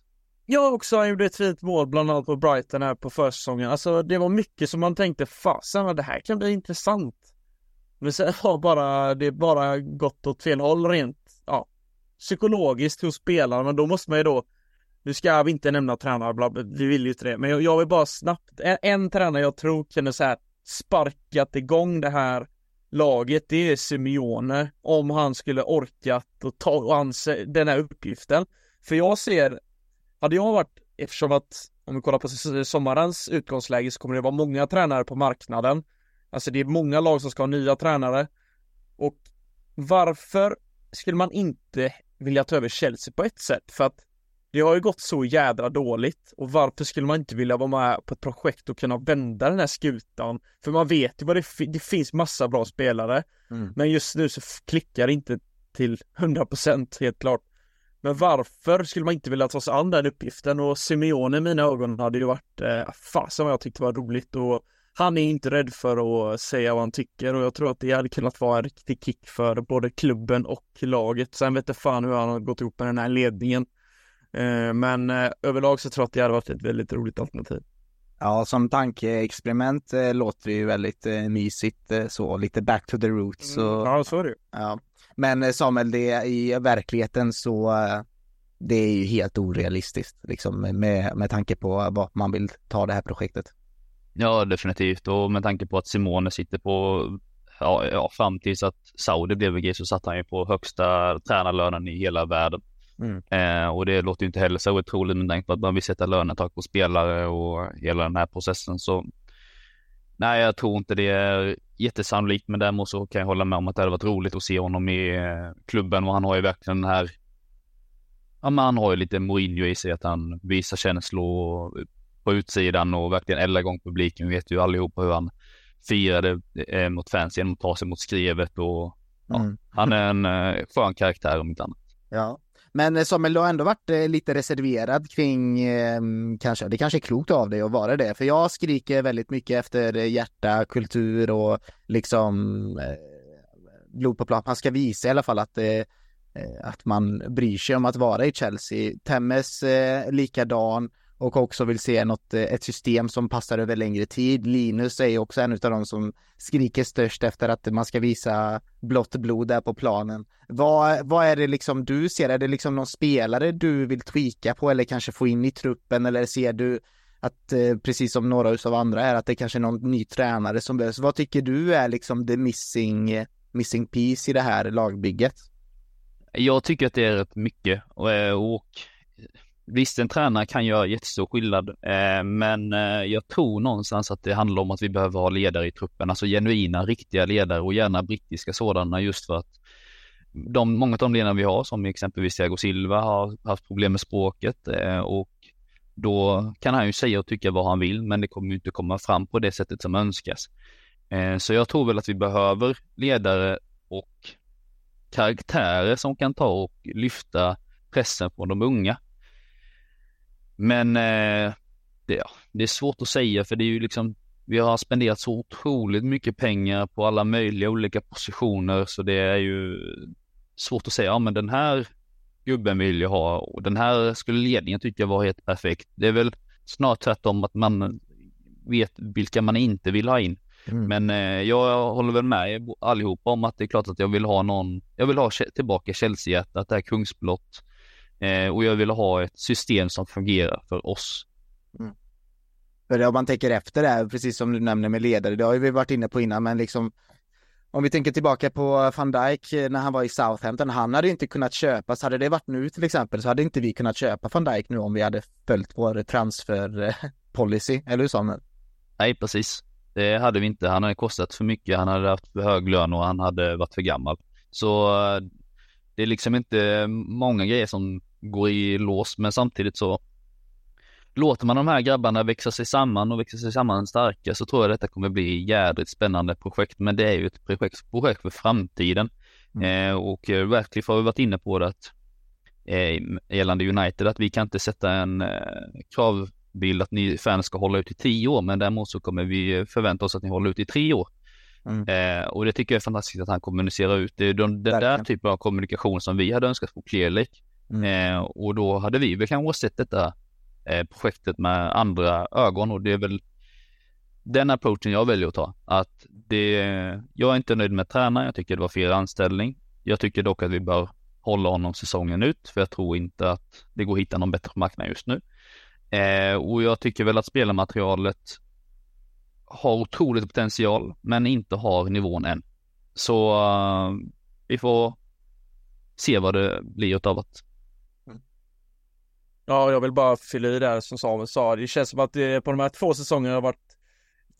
Ja också, han gjorde ett fint mål bland annat på Brighton här på försäsongen. Alltså det var mycket som man tänkte, fasen det här kan bli intressant. Men sen har bara, det bara gått åt fel håll rent, ja, psykologiskt hos spelarna. Men då måste man ju då, nu ska vi inte nämna tränare, bla, vi vill ju inte det, men jag, jag vill bara snabbt, en, en tränare jag tror kunde så här sparkat igång det här laget, det är Simeone, om han skulle orkat och ta anse den här uppgiften. För jag ser hade jag varit, eftersom att om vi kollar på sommarens utgångsläge så kommer det vara många tränare på marknaden. Alltså det är många lag som ska ha nya tränare. Och varför skulle man inte vilja ta över Chelsea på ett sätt? För att det har ju gått så jädra dåligt och varför skulle man inte vilja vara med på ett projekt och kunna vända den här skutan? För man vet ju vad det, det finns massa bra spelare. Mm. Men just nu så klickar det inte till 100% helt klart. Men varför skulle man inte vilja ta sig an den uppgiften? Och Simeone i mina ögon hade ju varit, eh, fasen vad jag tyckte var roligt och han är inte rädd för att säga vad han tycker och jag tror att det hade kunnat vara en riktig kick för både klubben och laget. Sen vet jag fan hur han har gått ihop med den här ledningen. Eh, men eh, överlag så tror jag att det hade varit ett väldigt roligt alternativ. Ja, som tankeexperiment eh, låter det ju väldigt eh, mysigt eh, så, lite back to the roots. Mm, och, ja, så är det Ja, men eh, Samuel, det, i verkligheten så eh, det är ju helt orealistiskt liksom med, med tanke på vad man vill ta det här projektet. Ja, definitivt och med tanke på att Simone sitter på, ja, ja fram tills att Saudi blev VG så satt han ju på högsta tränarlönen i hela världen. Mm. Eh, och det låter ju inte heller så otroligt med tanke på att man vill sätta lönetak på spelare och hela den här processen så Nej, jag tror inte det är jättesannolikt, men däremot så kan jag hålla med om att det hade varit roligt att se honom i eh, klubben och han har ju verkligen den här, ja men han har ju lite Mourinho i sig att han visar känslor på utsidan och verkligen eldar igång publiken. Vi vet ju allihopa hur han firade eh, mot fans genom att ta sig mot skrevet och ja, mm. han är en eh, skön karaktär om inte annat. Ja, men eh, Samuel, du har ändå varit eh, lite reserverad kring, eh, kanske, det kanske är klokt av dig att vara det, för jag skriker väldigt mycket efter eh, hjärta, kultur och liksom eh, blod på plan. Man ska visa i alla fall att, eh, att man bryr sig om att vara i Chelsea. Temmes eh, likadan och också vill se något, eh, ett system som passar över längre tid. Linus är också en av de som skriker störst efter att man ska visa blått blod där på planen. Vad, vad är det liksom du ser? Är det liksom någon spelare du vill tweaka på eller kanske få in i truppen eller ser du att eh, precis som några av andra är att det kanske är någon ny tränare som behövs. Vad tycker du är liksom the missing, missing piece i det här lagbygget? Jag tycker att det är rätt mycket och, eh, och Visst, en tränare kan göra jättestor skillnad, eh, men eh, jag tror någonstans att det handlar om att vi behöver ha ledare i truppen, alltså genuina, riktiga ledare och gärna brittiska sådana just för att de, många av de ledarna vi har, som exempelvis Thiago Silva, har haft problem med språket eh, och då kan han ju säga och tycka vad han vill, men det kommer ju inte komma fram på det sättet som önskas. Eh, så jag tror väl att vi behöver ledare och karaktärer som kan ta och lyfta pressen från de unga. Men eh, det, ja, det är svårt att säga för det är ju liksom, vi har spenderat så otroligt mycket pengar på alla möjliga olika positioner så det är ju svårt att säga, ja men den här gubben vill jag ha och den här skulle ledningen tycka var helt perfekt. Det är väl snart tvärtom att man vet vilka man inte vill ha in. Mm. Men eh, jag håller väl med allihopa om att det är klart att jag vill ha någon, jag vill ha tillbaka Chelsea-hjärtat, det här kungsblått Eh, och jag vill ha ett system som fungerar för oss. Mm. För om man tänker efter det här, precis som du nämner med ledare, det har vi varit inne på innan, men liksom om vi tänker tillbaka på van Dijk eh, när han var i Southampton, han hade inte kunnat köpa, så hade det varit nu till exempel, så hade inte vi kunnat köpa van Dijk nu om vi hade följt vår transfer policy, eller hur Samuel? Nej, precis. Det hade vi inte. Han hade kostat för mycket, han hade haft för hög lön och han hade varit för gammal. Så eh, det är liksom inte många grejer som går i lås, men samtidigt så låter man de här grabbarna växa sig samman och växa sig samman starka så tror jag detta kommer bli jädrigt spännande projekt. Men det är ju ett projekt, projekt för framtiden. Mm. Eh, och eh, Ratcliffe har ju varit inne på det att eh, gällande United att vi kan inte sätta en eh, kravbild att ni fans ska hålla ut i tio år, men däremot så kommer vi förvänta oss att ni håller ut i tre år. Mm. Eh, och det tycker jag är fantastiskt att han kommunicerar ut. Det är de, den där typen av kommunikation som vi hade önskat på Clearlake. Mm. Eh, och då hade vi väl kanske sett detta eh, projektet med andra ögon och det är väl den approachen jag väljer att ta. Att det, jag är inte nöjd med tränaren, jag tycker det var fel anställning. Jag tycker dock att vi bör hålla honom säsongen ut, för jag tror inte att det går att hitta någon bättre marknad just nu. Eh, och jag tycker väl att spelarmaterialet har otroligt potential, men inte har nivån än. Så uh, vi får se vad det blir utav att Ja, jag vill bara fylla i där som Samuel sa. Det känns som att det på de här två säsongerna har varit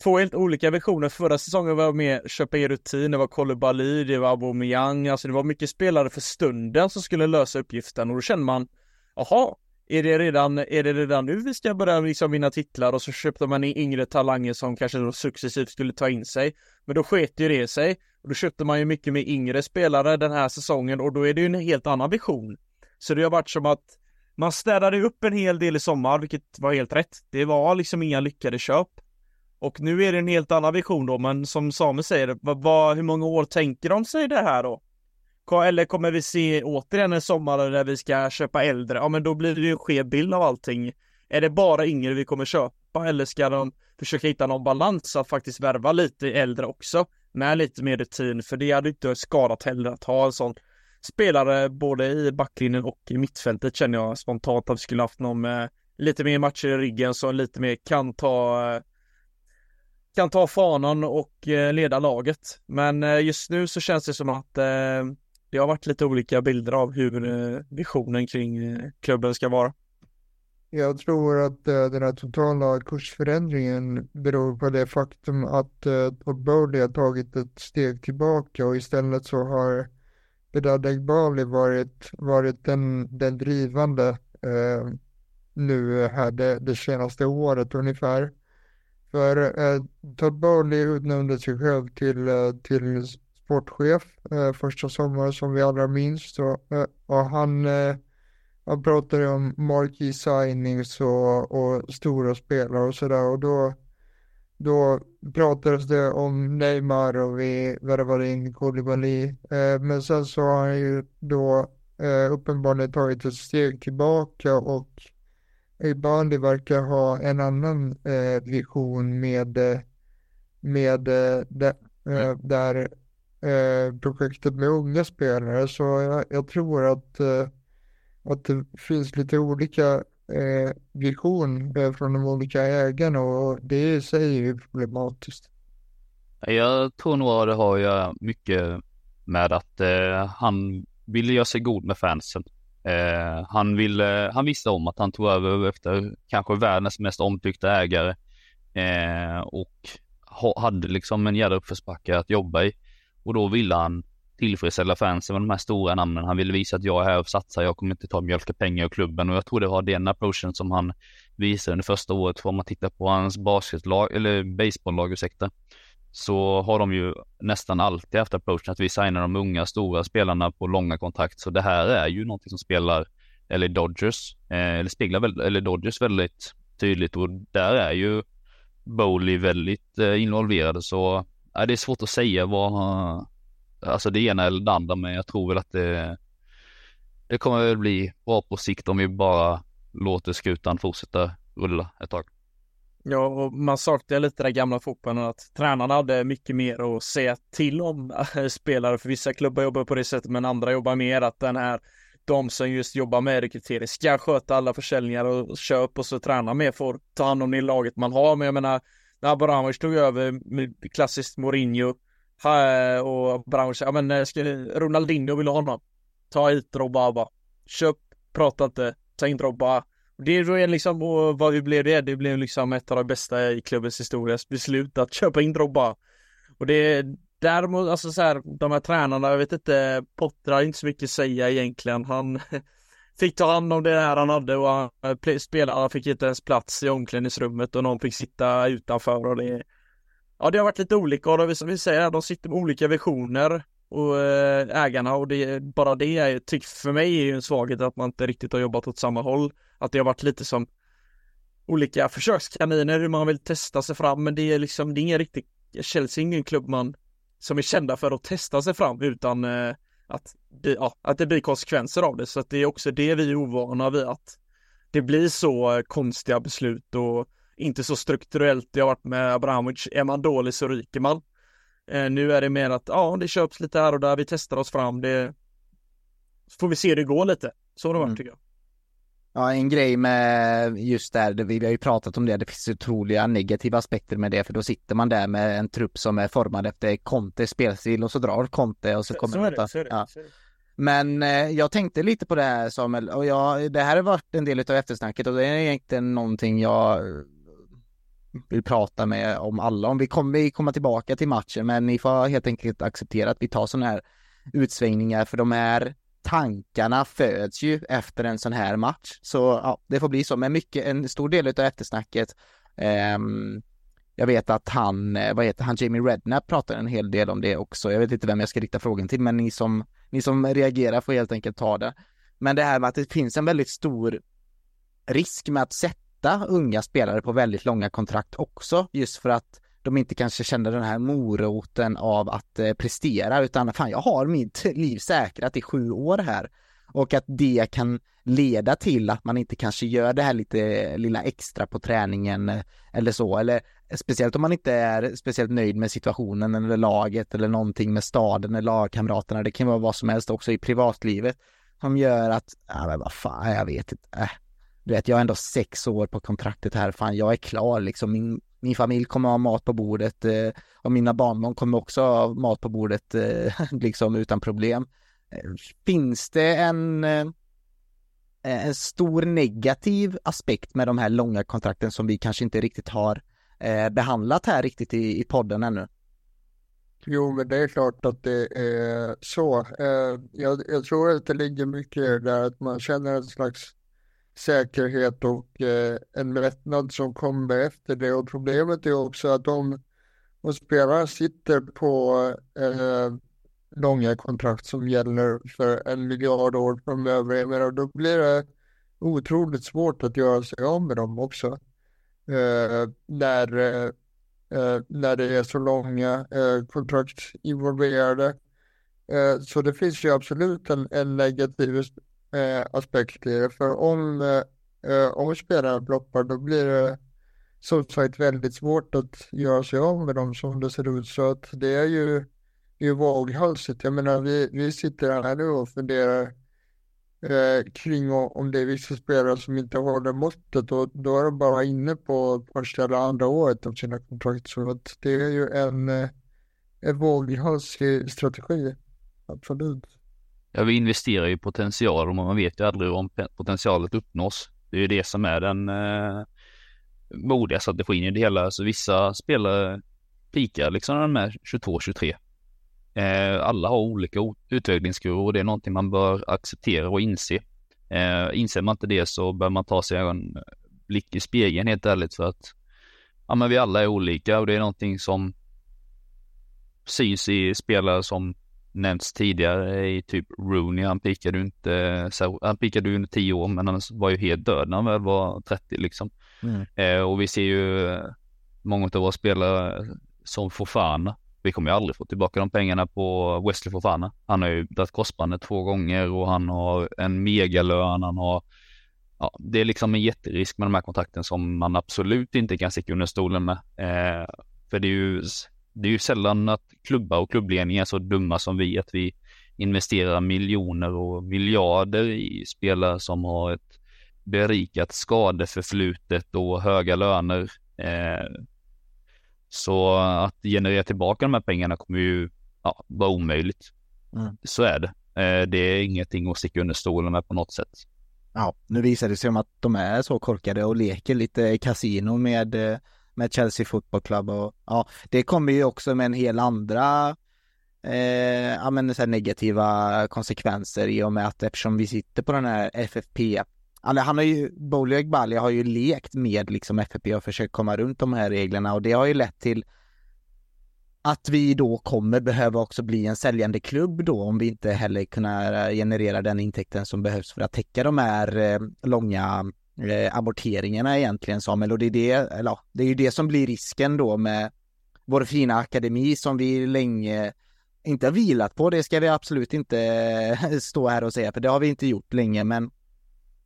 två helt olika versioner. Förra säsongen var mer köpa in rutin, det var Kolibali, det var Aubameyang, alltså det var mycket spelare för stunden som skulle lösa uppgiften och då känner man, jaha, är det redan, är det redan nu vi ska börja liksom vinna titlar och så köpte man in yngre talanger som kanske då successivt skulle ta in sig. Men då sket ju det sig och då köpte man ju mycket med yngre spelare den här säsongen och då är det ju en helt annan vision. Så det har varit som att man städade upp en hel del i sommar, vilket var helt rätt. Det var liksom inga lyckade köp. Och nu är det en helt annan vision då, men som Samuel säger, vad, vad, hur många år tänker de sig det här då? Eller kommer vi se återigen en sommar där vi ska köpa äldre? Ja, men då blir det ju en skev bild av allting. Är det bara yngre vi kommer köpa eller ska de försöka hitta någon balans att faktiskt värva lite äldre också med lite mer rutin? För det hade inte skadat heller att ha en sån spelare både i backlinjen och i mittfältet känner jag spontant att vi skulle haft någon med lite mer matcher i ryggen som lite mer kan ta kan ta fanan och eh, leda laget. Men eh, just nu så känns det som att eh, det har varit lite olika bilder av hur visionen kring klubben ska vara. Jag tror att den här totala kursförändringen beror på det faktum att Todd Bowley har tagit ett steg tillbaka och istället så har Bedad Egbali varit, varit den, den drivande eh, nu här det, det, senaste året ungefär. För eh, Todd utnämnde sig själv till, eh, till sportchef eh, första sommaren som vi alla minns. Och, eh, och han, eh, han pratade om marquee signings och, och stora spelare och sådär. Och då då pratades det om Neymar och vi värvade in Koulibaly. Eh, men sen så har han ju då eh, uppenbarligen tagit ett steg tillbaka och Ibali verkar ha en annan eh, vision med, med de, eh, där eh, projektet med unga spelare. Så jag, jag tror att, att det finns lite olika eh, vision eh, från de olika ägarna och det i sig är ju problematiskt. Jag tror nog att det har att göra mycket med att eh, han ville göra sig god med fansen. Eh, han, ville, han visste om att han tog över efter kanske världens mest omtyckta ägare eh, och ha, hade liksom en jädra uppförsbacke att jobba i. Och då ville han tillfredsställa fansen med de här stora namnen. Han ville visa att jag är här och satsar, jag kommer inte ta mjölka pengar ur klubben och jag tror det var den approachen som han visade under första året. För om man tittar på hans basketlag, eller baseballlag, ursäkta, så har de ju nästan alltid haft approachen att vi signar de unga stora spelarna på långa kontrakt. Så det här är ju någonting som spelar, eller Dodgers, eh, eller speglar väl, eller Dodgers väldigt tydligt och där är ju Bowley väldigt eh, involverade så eh, det är svårt att säga vad, alltså det ena eller det andra, men jag tror väl att det, det kommer väl bli bra på sikt om vi bara låter skutan fortsätta rulla ett tag. Ja, och man saknar lite den gamla fotbollen att tränarna hade mycket mer att säga till om eh, spelare. För vissa klubbar jobbar på det sättet, men andra jobbar mer att den här de som just jobbar med rekrytering ska sköta alla försäljningar och köp och så träna mer får ta hand om det laget man har. Men jag menar, när Abramovic tog över, med klassiskt Mourinho, Eh, och branschen, ja men eh, ska Ronaldinho vill ha honom. Ta hit Drogba Köp, prata inte, ta in Drogba. Det är liksom, och vad hur blev det? Det blev liksom ett av de bästa i klubbens historias beslut att köpa in Drogba. Och det är däremot, alltså så här, de här tränarna, jag vet inte, Potter har inte så mycket att säga egentligen. Han, fick ta hand om det här han hade och han, eh, spelarna fick inte ens plats i omklädningsrummet och någon fick sitta utanför och det Ja det har varit lite olika och som vi säger, de sitter med olika visioner och eh, ägarna och det, bara det är, tyck, för mig är ju en svaghet att man inte riktigt har jobbat åt samma håll. Att det har varit lite som olika försökskaniner hur man vill testa sig fram men det är liksom, det är ingen riktig, Chelsea är ingen klubb man som är kända för att testa sig fram utan eh, att, det, ja, att det blir konsekvenser av det så att det är också det vi är ovana vid att det blir så eh, konstiga beslut och inte så strukturellt det har varit med Abramovic. Är man dålig så ryker man. Eh, nu är det mer att ja, det köps lite här och där, vi testar oss fram, det får vi se hur det går lite. Så har det varit mm. tycker jag. Ja, en grej med just där, vi har ju pratat om det, det finns otroliga negativa aspekter med det, för då sitter man där med en trupp som är formad efter Contes spelstil och så drar Conte och så, så kommer så är det, så det, ja. så det. Men eh, jag tänkte lite på det här Samuel, och jag, det här har varit en del av eftersnacket och det är egentligen någonting jag vill prata med om alla. Om vi kommer vi komma tillbaka till matchen, men ni får helt enkelt acceptera att vi tar sådana här utsvängningar, för de här tankarna föds ju efter en sån här match. Så ja, det får bli så. Men mycket, en stor del av eftersnacket eh, jag vet att han, eh, vad heter han, Jamie Redknapp pratar en hel del om det också. Jag vet inte vem jag ska rikta frågan till, men ni som, ni som reagerar får helt enkelt ta det. Men det här med att det finns en väldigt stor risk med att sätta unga spelare på väldigt långa kontrakt också, just för att de inte kanske känner den här moroten av att eh, prestera utan fan jag har mitt liv säkrat i sju år här. Och att det kan leda till att man inte kanske gör det här lite eh, lilla extra på träningen eh, eller så. Eller speciellt om man inte är speciellt nöjd med situationen eller laget eller någonting med staden eller lagkamraterna. Det kan vara vad som helst också i privatlivet som gör att, ja men vad fan jag vet inte, äh du vet jag har ändå sex år på kontraktet här, fan jag är klar liksom, min min familj kommer ha mat på bordet eh, och mina barnbarn kommer också ha mat på bordet eh, liksom utan problem. Finns det en, eh, en stor negativ aspekt med de här långa kontrakten som vi kanske inte riktigt har eh, behandlat här riktigt i, i podden ännu? Jo, men det är klart att det är så. Eh, jag, jag tror att det ligger mycket där att man känner en slags säkerhet och eh, en lättnad som kommer efter det. Och problemet är också att om, om spelare sitter på eh, långa kontrakt som gäller för en miljard år framöver, jag menar, då blir det otroligt svårt att göra sig av med dem också. Eh, när, eh, när det är så långa eh, kontrakt involverade. Eh, så det finns ju absolut en, en negativ eh, aspekter. För om, eh, eh om spelare ploppar då blir det som sagt väldigt svårt att göra sig av med dem som det ser ut. Så att det är ju, ju våghalsigt. Jag menar vi, vi sitter här nu och funderar eh, kring om det är vissa spelare som inte håller måttet och då är de bara inne på första eller andra året av sina kontrakt. Så att det är ju en, eh, en våghalsig strategi. Absolut. Ja, vi investerar i potential och man vet ju aldrig om potentialet uppnås. Det är ju det som är den eh, modiga strategin i det hela. Så vissa spelare pikar liksom när de är 22-23. Eh, alla har olika utvecklingskurvor och det är någonting man bör acceptera och inse. Eh, inser man inte det så bör man ta sig en blick i spegeln helt ärligt för att ja, men vi alla är olika och det är någonting som syns i spelare som nämnts tidigare i typ Rooney, han pikade ju inte, han pikade ju under tio år men han var ju helt död när han väl var 30 liksom. Mm. Eh, och vi ser ju många av våra spelare som Fofana. Vi kommer ju aldrig få tillbaka de pengarna på Wesley Fofana. Han har ju dragit korsbandet två gånger och han har en megalön, han har Ja, det är liksom en jätterisk med de här kontakten som man absolut inte kan sticka under stolen med. Eh, för det är ju det är ju sällan att klubbar och klubbledningar är så dumma som vi, att vi investerar miljoner och miljarder i spelare som har ett berikat skadeförflutet och höga löner. Eh, så att generera tillbaka de här pengarna kommer ju ja, vara omöjligt. Mm. Så är det. Eh, det är ingenting att sticka under stolen med på något sätt. Ja, nu visar det sig om att de är så korkade och leker lite kasino med eh, med Chelsea Football Club och ja, det kommer ju också med en hel andra eh, ja, men, så negativa konsekvenser i och med att eftersom vi sitter på den här FFP han, han har ju, Bolio Egbali har ju lekt med liksom FFP och försökt komma runt de här reglerna och det har ju lett till att vi då kommer behöva också bli en säljande klubb då om vi inte heller kunna eh, generera den intäkten som behövs för att täcka de här eh, långa eh, amorteringarna egentligen Samuel och det är det, eller det är ju det som blir risken då med vår fina akademi som vi länge inte har vilat på, det ska vi absolut inte eh, stå här och säga för det har vi inte gjort länge men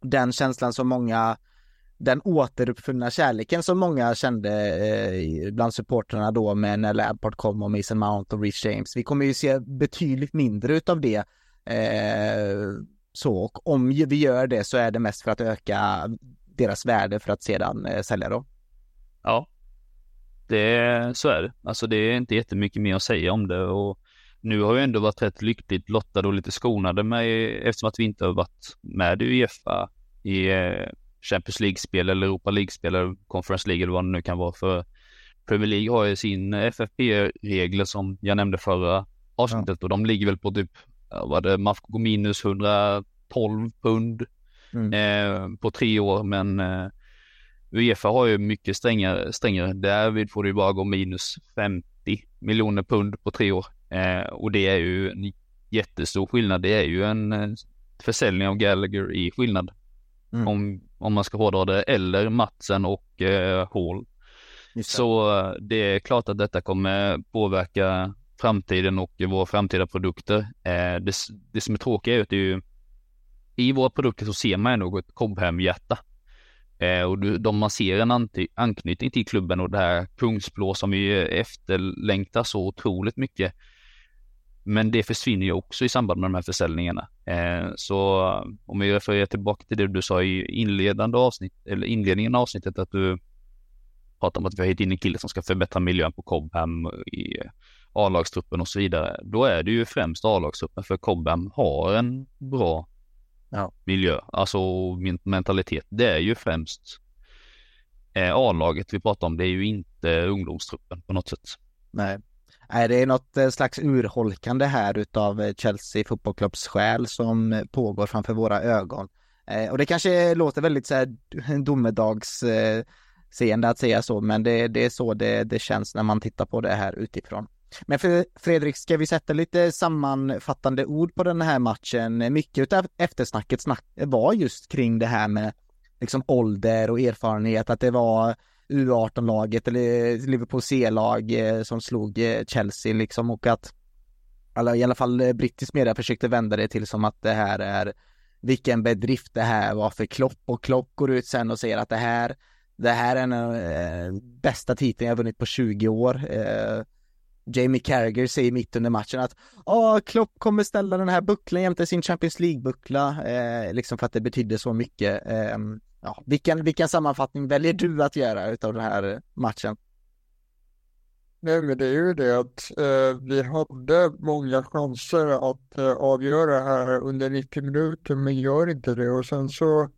den känslan som många den återuppfunna kärleken som många kände eh, bland supporterna då med när Lampard kom och Mason Mount och Rich James. Vi kommer ju se betydligt mindre utav det. Eh, så, och om vi gör det så är det mest för att öka deras värde för att sedan eh, sälja dem. Ja, det, så är det. Alltså det är inte jättemycket mer att säga om det och nu har vi ändå varit rätt lyckligt lottade och lite skonade med eftersom att vi inte har varit med i Uefa i eh, Champions League-spel eller Europa League-spel eller Conference League eller vad det nu kan vara för Premier League har ju sin FFP-regler som jag nämnde förra avsnittet ja. och de ligger väl på typ, vad det, man får gå minus 112 pund mm. eh, på tre år men eh, Uefa har ju mycket strängare, strängare. Därvid får du bara gå minus 50 miljoner pund på tre år eh, och det är ju en jättestor skillnad. Det är ju en eh, försäljning av Gallagher i skillnad mm. om, om man ska hårdra det, eller Matsen och eh, Hall. Så eh, det är klart att detta kommer påverka framtiden och våra framtida produkter. Eh, det, det som är tråkigt är att det är ju, i våra produkter så ser man ändå ett Cobham-hjärta. Eh, och du, de man ser en anty, anknytning till klubben och det här kungsblå som vi efterlängtar så otroligt mycket. Men det försvinner ju också i samband med de här försäljningarna. Eh, så om vi refererar tillbaka till det du sa i inledande avsnitt, eller inledningen av avsnittet, att du pratar om att vi har hittat in en kille som ska förbättra miljön på Cobham i A-lagstruppen och så vidare. Då är det ju främst A-lagstruppen för Cobham har en bra ja. miljö, alltså mentalitet. Det är ju främst eh, A-laget vi pratar om. Det är ju inte ungdomstruppen på något sätt. Nej, Nej, det är något eh, slags urholkande här utav eh, Chelsea fotbollsklubbs själ som pågår framför våra ögon. Och det kanske låter väldigt så här domedagsseende att säga så, men det, det är så det, det känns när man tittar på det här utifrån. Men Fredrik, ska vi sätta lite sammanfattande ord på den här matchen? Mycket av eftersnacket snack var just kring det här med liksom ålder och erfarenhet, att det var U18-laget eller Liverpool C-lag eh, som slog eh, Chelsea liksom och att eller i alla fall eh, brittisk media försökte vända det till som att det här är vilken bedrift det här var för Klopp och Klopp går ut sen och säger att det här det här är den eh, bästa titeln jag vunnit på 20 år. Eh, Jamie Carragher säger mitt under matchen att ja, Klopp kommer ställa den här bucklan jämte sin Champions League-buckla, eh, liksom för att det betydde så mycket. Eh, ja, vilken, vilken sammanfattning väljer du att göra utav den här matchen? Nej, men det är ju det att eh, vi hade många chanser att eh, avgöra här under 90 minuter, men gör inte det. Och sen så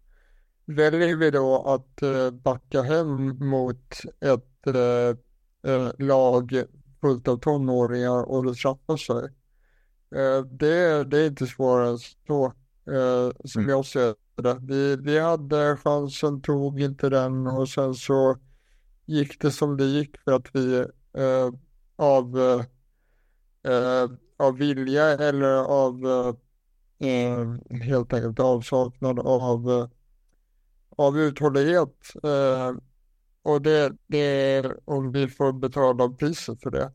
väljer vi då att eh, backa hem mot ett eh, eh, lag fullt av tonåringar och det trappar sig. Eh, det, det är inte svårare än så, som mm. jag ser det. Vi, vi hade chansen, tog inte den och sen så gick det som det gick för att vi eh, av, eh, av vilja eller av eh, helt enkelt avsaknad av, av uthållighet. Eh, och det, det är om vi får betala priset för det.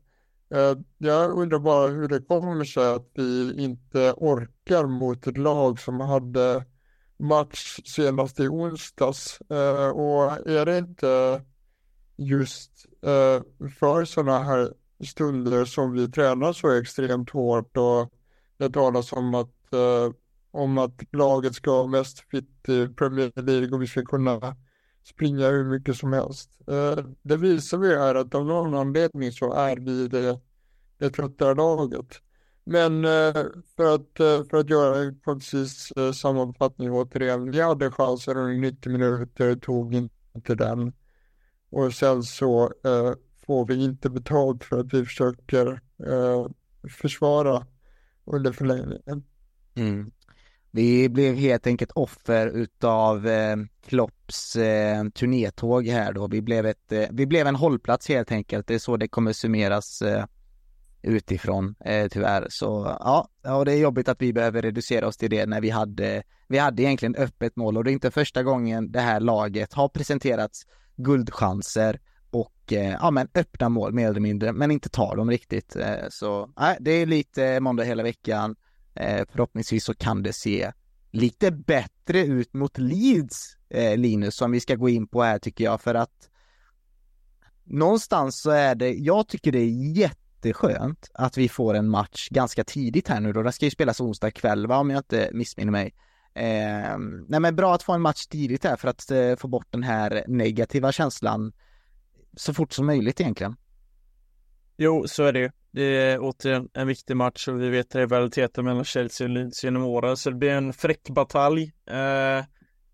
Eh, jag undrar bara hur det kommer sig att vi inte orkar mot ett lag som hade match senast i onsdags. Eh, och är det inte just eh, för sådana här stunder som vi tränar så extremt hårt och det talas om att, eh, om att laget ska vara mest fit i Premier League och vi ska kunna springa hur mycket som helst. Eh, det visar vi här att av någon anledning så är vi det, det tröttare laget. Men eh, för att, eh, för att göra en koncis sammanfattning återigen. Vi hade chansen under 90 minuter, tog inte den. Och sen så får vi inte betalt för att vi försöker försvara under förlängningen. Mm. Vi blev helt enkelt offer utav eh, Klopps eh, turnétåg här då. Vi blev, ett, eh, vi blev en hållplats helt enkelt. Det är så det kommer summeras eh, utifrån eh, tyvärr. Så ja, och det är jobbigt att vi behöver reducera oss till det när vi hade, vi hade egentligen öppet mål och det är inte första gången det här laget har presenterats guldchanser och eh, ja men öppna mål mer eller mindre, men inte tar dem riktigt. Eh, så nej, det är lite måndag hela veckan. Eh, förhoppningsvis så kan det se lite bättre ut mot Leeds, eh, Linus, som vi ska gå in på här tycker jag, för att någonstans så är det, jag tycker det är jätteskönt att vi får en match ganska tidigt här nu då. Den ska ju spelas onsdag kväll, va, om jag inte missminner mig. Eh, nej men bra att få en match tidigt här för att eh, få bort den här negativa känslan så fort som möjligt egentligen. Jo, så är det ju. Det är återigen en viktig match och vi vet rivaliteten mellan Chelsea och Leeds genom åren så det blir en fräck batalj. Eh,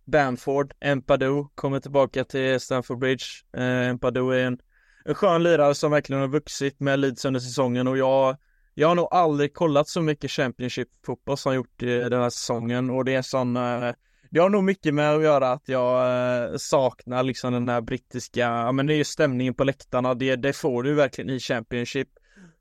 Bamford, Empadou kommer tillbaka till Stamford Bridge. Eh, Empadou är en, en skön lirare som verkligen har vuxit med Leeds under säsongen och jag jag har nog aldrig kollat så mycket Championship-fotboll som jag gjort i den här säsongen och det är sån eh, det har nog mycket med att göra att jag eh, saknar liksom den här brittiska, ja men det är ju stämningen på läktarna, det, det får du verkligen i Championship.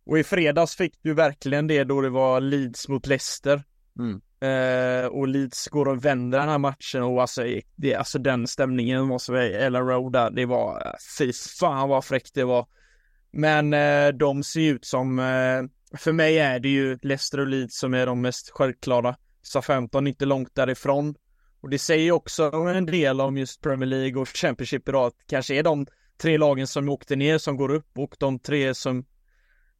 Och i fredags fick du verkligen det då det var Leeds mot Leicester. Mm. Eh, och Leeds går och vänder den här matchen och alltså, det, alltså den stämningen måste vara Ellen Road där, det var, fy fan vad fräckt det var. Men eh, de ser ut som, eh, för mig är det ju Leicester och Leeds som är de mest självklara. Sa 15 inte långt därifrån. Och det säger också en del om just Premier League och Championship idag, att kanske är de tre lagen som åkte ner som går upp och de tre som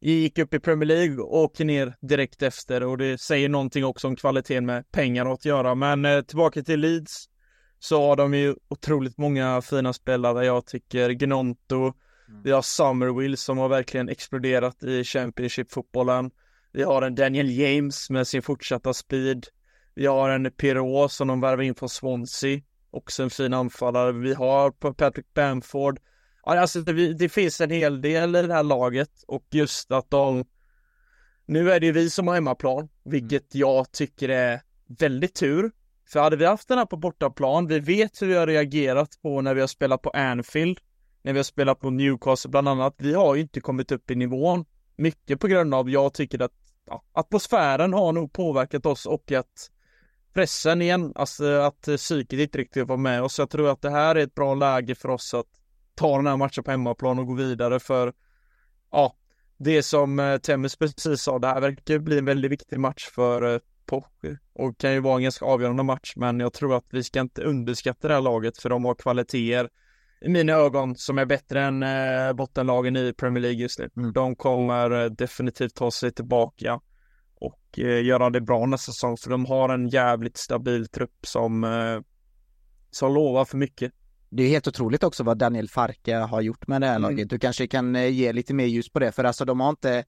gick upp i Premier League och åker ner direkt efter och det säger någonting också om kvaliteten med pengar att göra. Men eh, tillbaka till Leeds så har de ju otroligt många fina spelare. Jag tycker Gnonto, mm. vi har Summerwill som har verkligen exploderat i Championship-fotbollen. Vi har en Daniel James med sin fortsatta speed. Vi har en Pirot som de värvar in från Swansea. Också en fin anfallare. Vi har Patrick Bamford. Ja, alltså det, det, finns en hel del i det här laget och just att de Nu är det ju vi som har hemmaplan, vilket mm. jag tycker är väldigt tur. För hade vi haft den här på bortaplan, vi vet hur vi har reagerat på när vi har spelat på Anfield, när vi har spelat på Newcastle bland annat. Vi har ju inte kommit upp i nivån. Mycket på grund av, jag tycker att ja, atmosfären har nog påverkat oss och att pressen igen, alltså att psyket inte riktigt var med oss. Jag tror att det här är ett bra läge för oss att ta den här matchen på hemmaplan och gå vidare för ja, det som eh, Temmes precis sa, det här verkar bli en väldigt viktig match för eh, Porsche och kan ju vara en ganska avgörande match, men jag tror att vi ska inte underskatta det här laget för de har kvaliteter i mina ögon som är bättre än eh, bottenlagen i Premier League just nu. Mm. De kommer definitivt ta sig tillbaka och göra det bra nästa säsong för de har en jävligt stabil trupp som som lovar för mycket. Det är helt otroligt också vad Daniel Farke har gjort med det här mm. laget. Du kanske kan eh, ge lite mer ljus på det, för alltså de har inte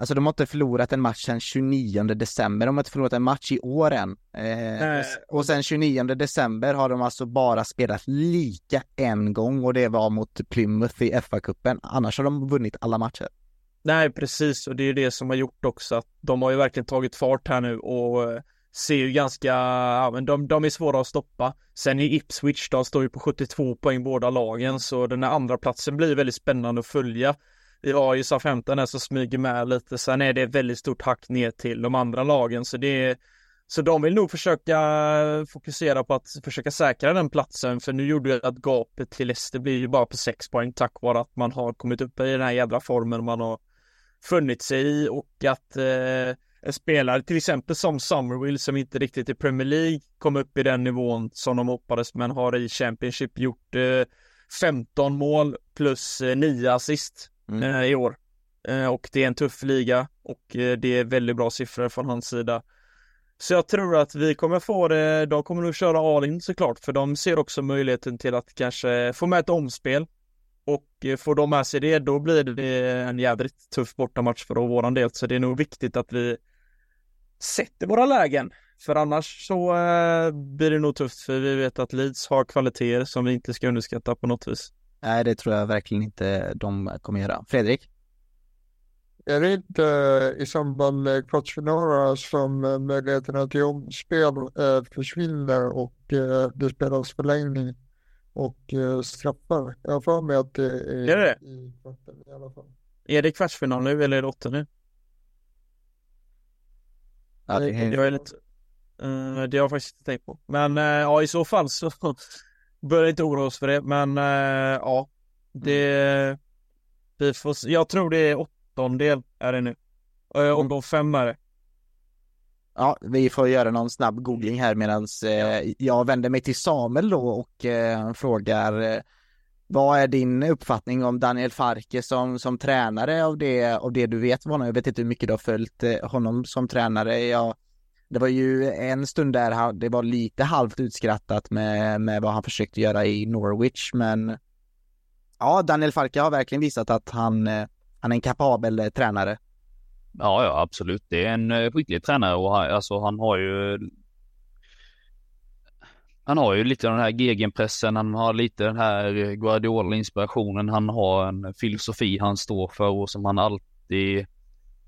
Alltså de har inte förlorat en match sedan 29 december, de har inte förlorat en match i år än. Eh, och sen 29 december har de alltså bara spelat lika en gång och det var mot Plymouth i FA-cupen. Annars har de vunnit alla matcher. Nej, precis, och det är det som har gjort också att de har ju verkligen tagit fart här nu och eh, ser ju ganska, ja men de, de är svåra att stoppa. Sen i Ipswich, de står ju på 72 poäng båda lagen, så den här andra platsen blir väldigt spännande att följa. Vi har ju SA-15 där som smyger med lite, sen är det ett väldigt stort hack ner till de andra lagen, så det är så de vill nog försöka fokusera på att försöka säkra den platsen, för nu gjorde det att gapet till Leicester blir ju bara på 6 poäng tack vare att man har kommit upp i den här jädra formen man har funnit sig i och att eh, spelare till exempel som Summerwill som inte riktigt i Premier League kom upp i den nivån som de hoppades men har i Championship gjort eh, 15 mål plus eh, 9 assist mm. eh, i år. Eh, och det är en tuff liga och eh, det är väldigt bra siffror från hans sida. Så jag tror att vi kommer få det, de kommer nog köra all in såklart för de ser också möjligheten till att kanske få med ett omspel och eh, får de med sig det, då blir det en jävligt tuff bortamatch för våran del. Så det är nog viktigt att vi sätter våra lägen. För annars så eh, blir det nog tufft, för vi vet att Leeds har kvaliteter som vi inte ska underskatta på något vis. Nej, det tror jag verkligen inte de kommer göra. Fredrik? Är det inte i samband med kvartsfinalerna som möjligheterna till omspel eh, försvinner och eh, det spelas förlängning och eh, straffar? Jag har för mig att det är, Är det? i kvarten i alla fall. Är det kvartsfinal nu eller är det åtta nu? Ja, det är, Jag är lite, eh, det har jag faktiskt inte tänkt på. Men eh, ja, i så fall så bör inte oroa oss för det. Men eh, ja, det, vi får, se. jag tror det är åttondel är det nu. Eh, omgång fem är det. ja, vi får göra någon snabb googling här medan eh, jag vänder mig till Samuel då och eh, frågar eh, vad är din uppfattning om Daniel Farke som, som tränare av det, av det du vet om honom? Jag vet inte hur mycket du har följt eh, honom som tränare. Jag, det var ju en stund där det var lite halvt utskrattat med, med vad han försökte göra i Norwich, men ja, Daniel Farke har verkligen visat att han, eh, han är en kapabel eh, tränare. Ja, ja, absolut. Det är en skicklig tränare och han, alltså, han har ju han har ju lite av den här gegenpressen, han har lite den här Guardiola-inspirationen, han har en filosofi han står för och som han alltid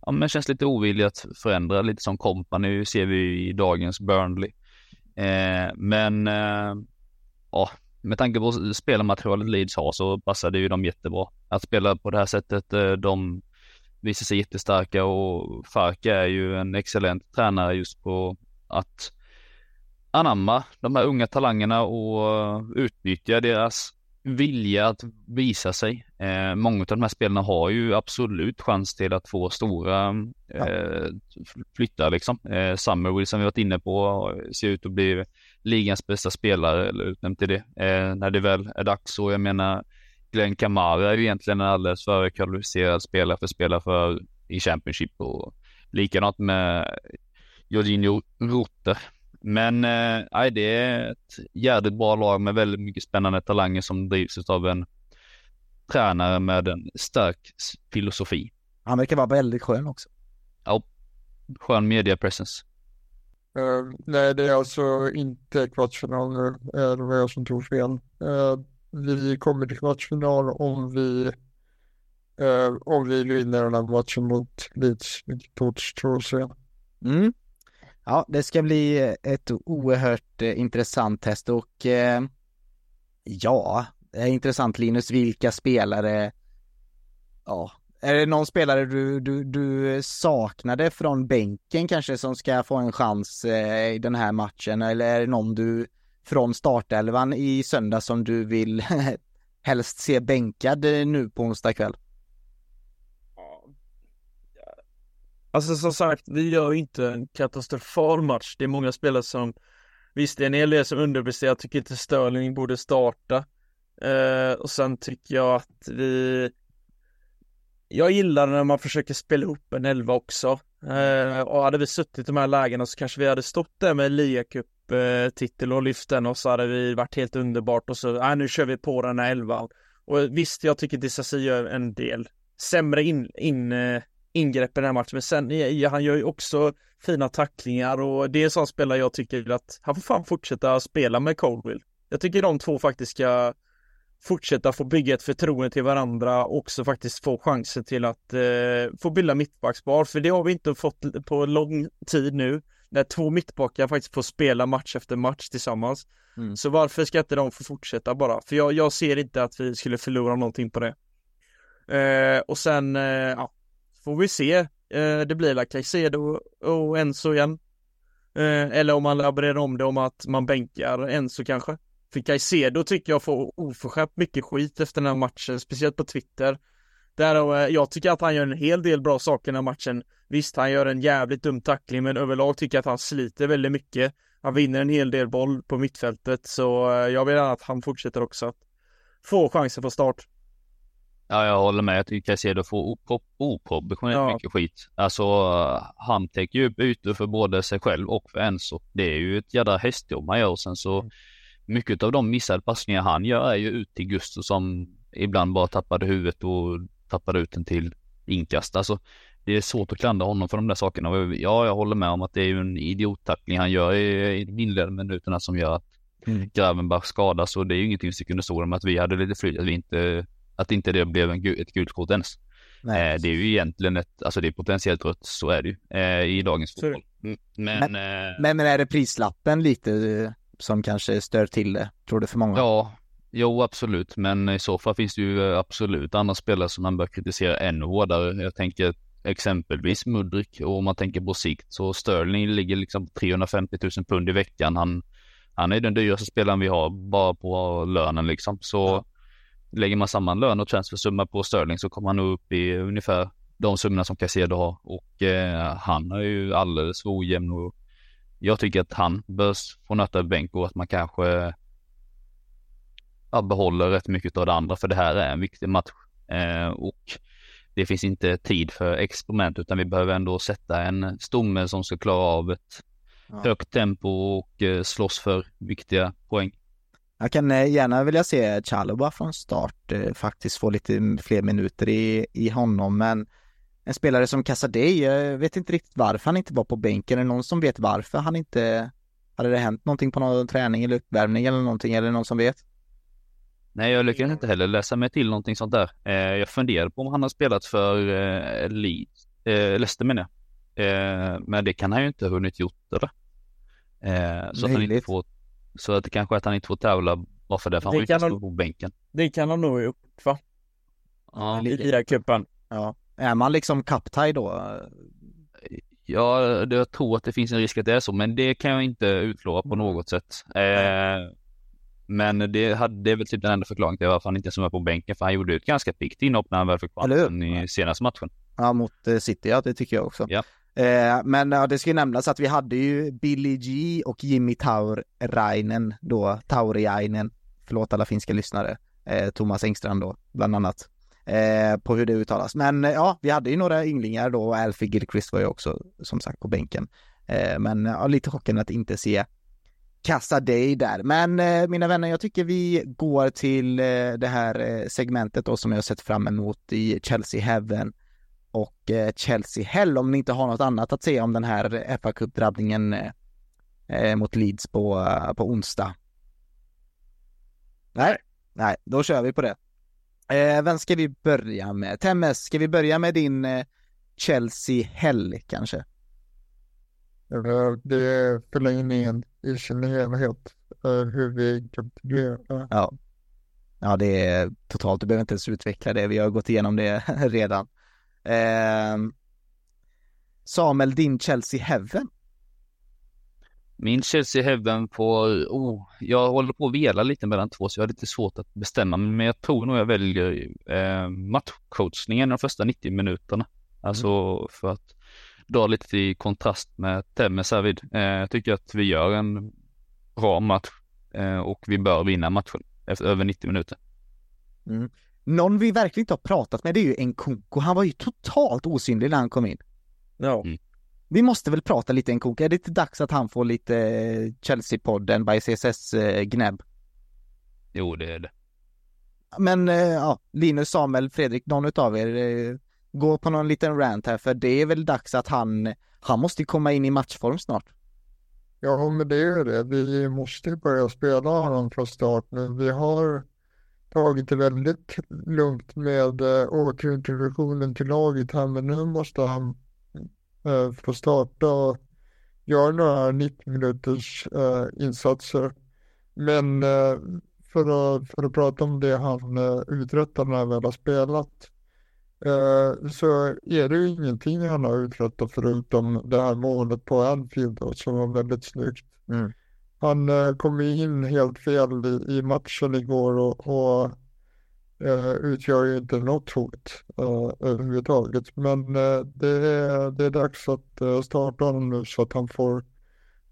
ja, men känns lite ovillig att förändra, lite som kompani ser vi i dagens Burnley. Eh, men eh, ja, med tanke på spelarmaterialet Leeds har så passade ju de jättebra. Att spela på det här sättet, eh, de visar sig jättestarka och Farka är ju en excellent tränare just på att anamma de här unga talangerna och eh, utnyttja deras vilja att visa sig. Eh, många av de här spelarna har ju absolut chans till att få stora eh, flyttar liksom. Eh, Summerville som vi varit inne på ser ut att bli ligans bästa spelare eller utnämnd till det. Eh, när det väl är dags och jag menar Glenn Kamara är ju egentligen en alldeles för kvalificerad spelare för att spela för i Championship och likadant med Jorginho Rutter. Men eh, det är ett jävligt bra lag med väldigt mycket spännande talanger som drivs av en tränare med en stark filosofi. Han verkar vara väldigt skön också. Ja, skön media presence. Eh, nej, det är alltså inte kvartsfinal nu. Eh, det var jag som tog fel. Eh, vi kommer till kvartsfinal om vi om vi vinner den här matchen mot Leeds, vilket återstår att se. Mm. Ja, det ska bli eh, ett oerhört eh, intressant test och eh, ja, det är intressant Linus, vilka spelare, ja, är det någon spelare du, du, du saknade från bänken kanske som ska få en chans eh, i den här matchen eller är det någon du från startelvan i söndag som du vill helst se bänkad eh, nu på onsdag kväll? Alltså som sagt, vi gör inte en katastrofal match. Det är många spelare som Visst, det är en hel del som underpresterar. Jag tycker inte Sterling borde starta. Eh, och sen tycker jag att vi Jag gillar när man försöker spela upp en elva också. Eh, och hade vi suttit i de här lägena så kanske vi hade stått där med ligacup-titel och lyft den och så hade vi varit helt underbart och så, nej nu kör vi på den här elvan. Och visst, jag tycker Disasi gör en del sämre in, in eh, ingrepp i den här matchen. Men sen, ja, han gör ju också fina tacklingar och det är en sån spelare jag tycker att han får fan fortsätta spela med Colville. Jag tycker de två faktiskt ska fortsätta få bygga ett förtroende till varandra och också faktiskt få chansen till att eh, få bilda mittbackspar. För det har vi inte fått på lång tid nu. När två mittbackar faktiskt får spela match efter match tillsammans. Mm. Så varför ska inte de få fortsätta bara? För jag, jag ser inte att vi skulle förlora någonting på det. Eh, och sen, eh, ja, får vi se. Eh, det blir väl Caicedo och Enzo igen. Eh, eller om man laborerar om det om att man bänkar Enzo kanske. För Caicedo tycker jag får oförskämt mycket skit efter den här matchen, speciellt på Twitter. Där, eh, jag tycker att han gör en hel del bra saker i den här matchen. Visst, han gör en jävligt dum tackling, men överlag tycker jag att han sliter väldigt mycket. Han vinner en hel del boll på mittfältet, så eh, jag vill gärna att han fortsätter också att få chansen på start. Ja, jag håller med. Jag tycker Caicedo får opro- oproportionerligt Ja. mycket skit. Alltså, eh, han täcker ju ytor för både sig själv och för Enzo. Det är ju ett jädra hästjobb han gör sen så mycket av de missade passningar han gör är ju ut till Gusto som ibland bara tappade huvudet och tappade ut den till inkast. Alltså, det är svårt att klandra honom för de där sakerna. Ja, jag håller med om att det är ju en idiottackling han gör i, de inledande minuterna som gör att Mm. Gravenbach skadas och det är ju ingenting vi ska kunna stå med att vi hade lite flyt, att vi inte, att inte det blev en, ett gult kort ens. Eh, det är ju egentligen ett, alltså det är potentiellt rött, så är det ju eh, i dagens fotboll. Mm, men, men, eh, men, men, är det prislappen lite eh, som kanske stör till det, tror du för många? Ja, jo absolut, men i så fall finns det ju absolut andra spelare som man bör kritisera ännu hårdare. Jag tänker exempelvis Mudrik och om man tänker på sikt så Sterling ligger liksom 350 000 pund i veckan. Han, han är den dyraste spelaren vi har bara på lönen liksom. Så ja. Lägger man samman lön och transfersumma på Sterling så kommer han upp i ungefär de summorna som Caicedo har och eh, han är ju alldeles för ojämn och jag tycker att han bör få nöta bänk och att man kanske ja, behåller rätt mycket av det andra för det här är en viktig match eh, och det finns inte tid för experiment utan vi behöver ändå sätta en stomme som ska klara av ett ja. högt tempo och eh, slåss för viktiga poäng. Jag kan eh, gärna vilja se Chalobah från start eh, faktiskt få lite fler minuter i, i honom men en spelare som Casadei, jag vet inte riktigt varför han inte var på bänken. Är det någon som vet varför han inte hade det hänt någonting på någon träning eller uppvärmning eller någonting? Är det någon som vet? Nej, jag lyckades inte heller läsa mig till någonting sånt där. Eh, jag funderade på om han har spelat för eh, Leeds, eh, Leicester menar jag. Men det kan han ju inte ha hunnit gjort eller? Så, att han inte får, så att det kanske är att han inte får tävla bara för det, för han får inte stå på bänken. Det kan han nog ha gjort va? Ja. I ligacupen. Ja. Är man liksom kaptaj då? Ja, det, jag tror att det finns en risk att det är så, men det kan jag inte utlova på något sätt. Eh, men det, hade, det är väl typ den enda förklaringen till varför han inte är på bänken, för han gjorde ett ganska piggt inhopp när han väl fick chansen i senaste matchen. Ja, mot eh, City, ja det tycker jag också. Ja. Eh, men ja, det ska ju nämnas att vi hade ju Billy G och Jimmy Taurainen då, Tauriainen, förlåt alla finska lyssnare, eh, Thomas Engstrand då, bland annat, eh, på hur det uttalas. Men eh, ja, vi hade ju några ynglingar då och Alfie Gilchrist var ju också som sagt på bänken. Eh, men ja, lite chocken att inte se Kassa dig där. Men eh, mina vänner, jag tycker vi går till eh, det här eh, segmentet då som jag sett fram emot i Chelsea Heaven och eh, Chelsea Hell om ni inte har något annat att säga om den här fa Cup-drabbningen eh, eh, mot Leeds på, på onsdag. Nej, nej, då kör vi på det. Vem ska vi börja med? Temmes, ska vi börja med din Chelsea Hell kanske? Det är förlängningen i sin helhet, hur vi kapitulerar. Ja. ja, det är totalt, du behöver inte ens utveckla det, vi har gått igenom det redan. Eh, Samuel, din Chelsea Heaven? Min Chelsea Heaven på, oh, jag håller på att vela lite mellan två så jag har lite svårt att bestämma men jag tror nog jag väljer eh, matchcoachningen de första 90 minuterna. Alltså mm. för att dra lite i kontrast med Temmes härvid. Eh, jag tycker att vi gör en bra match eh, och vi bör vinna matchen efter över 90 minuter. Mm. Någon vi verkligen inte har pratat med det är ju Nkunku. Han var ju totalt osynlig när han kom in. Ja. Mm. Vi måste väl prata lite Nkunku. Är det inte dags att han får lite eh, Chelsea-podden by CSS-gnäbb? Eh, jo, det är det. Men ja, Linus, Samuel, Fredrik, någon utav er gå på någon liten rant här för det är väl dags att han, han måste komma in i matchform snart. Ja, men det är det. Vi måste börja spela honom från start nu. Vi har tagit det väldigt lugnt med äh, återintroduktionen till laget här, men nu måste han äh, få starta och göra några 90 minuters äh, eh, insatser. Men äh, för, att, för att prata om det han äh, uträttar när han väl har spelat så är det ju ingenting han har uträttat förutom det här målet på Anfield då, som var väldigt snyggt. Mm. Han eh, kom in helt fel i, i matchen igår och, och uh, utgör ju inte något hot uh, överhuvudtaget. Men uh, det, är, det är dags att starta honom nu så att han får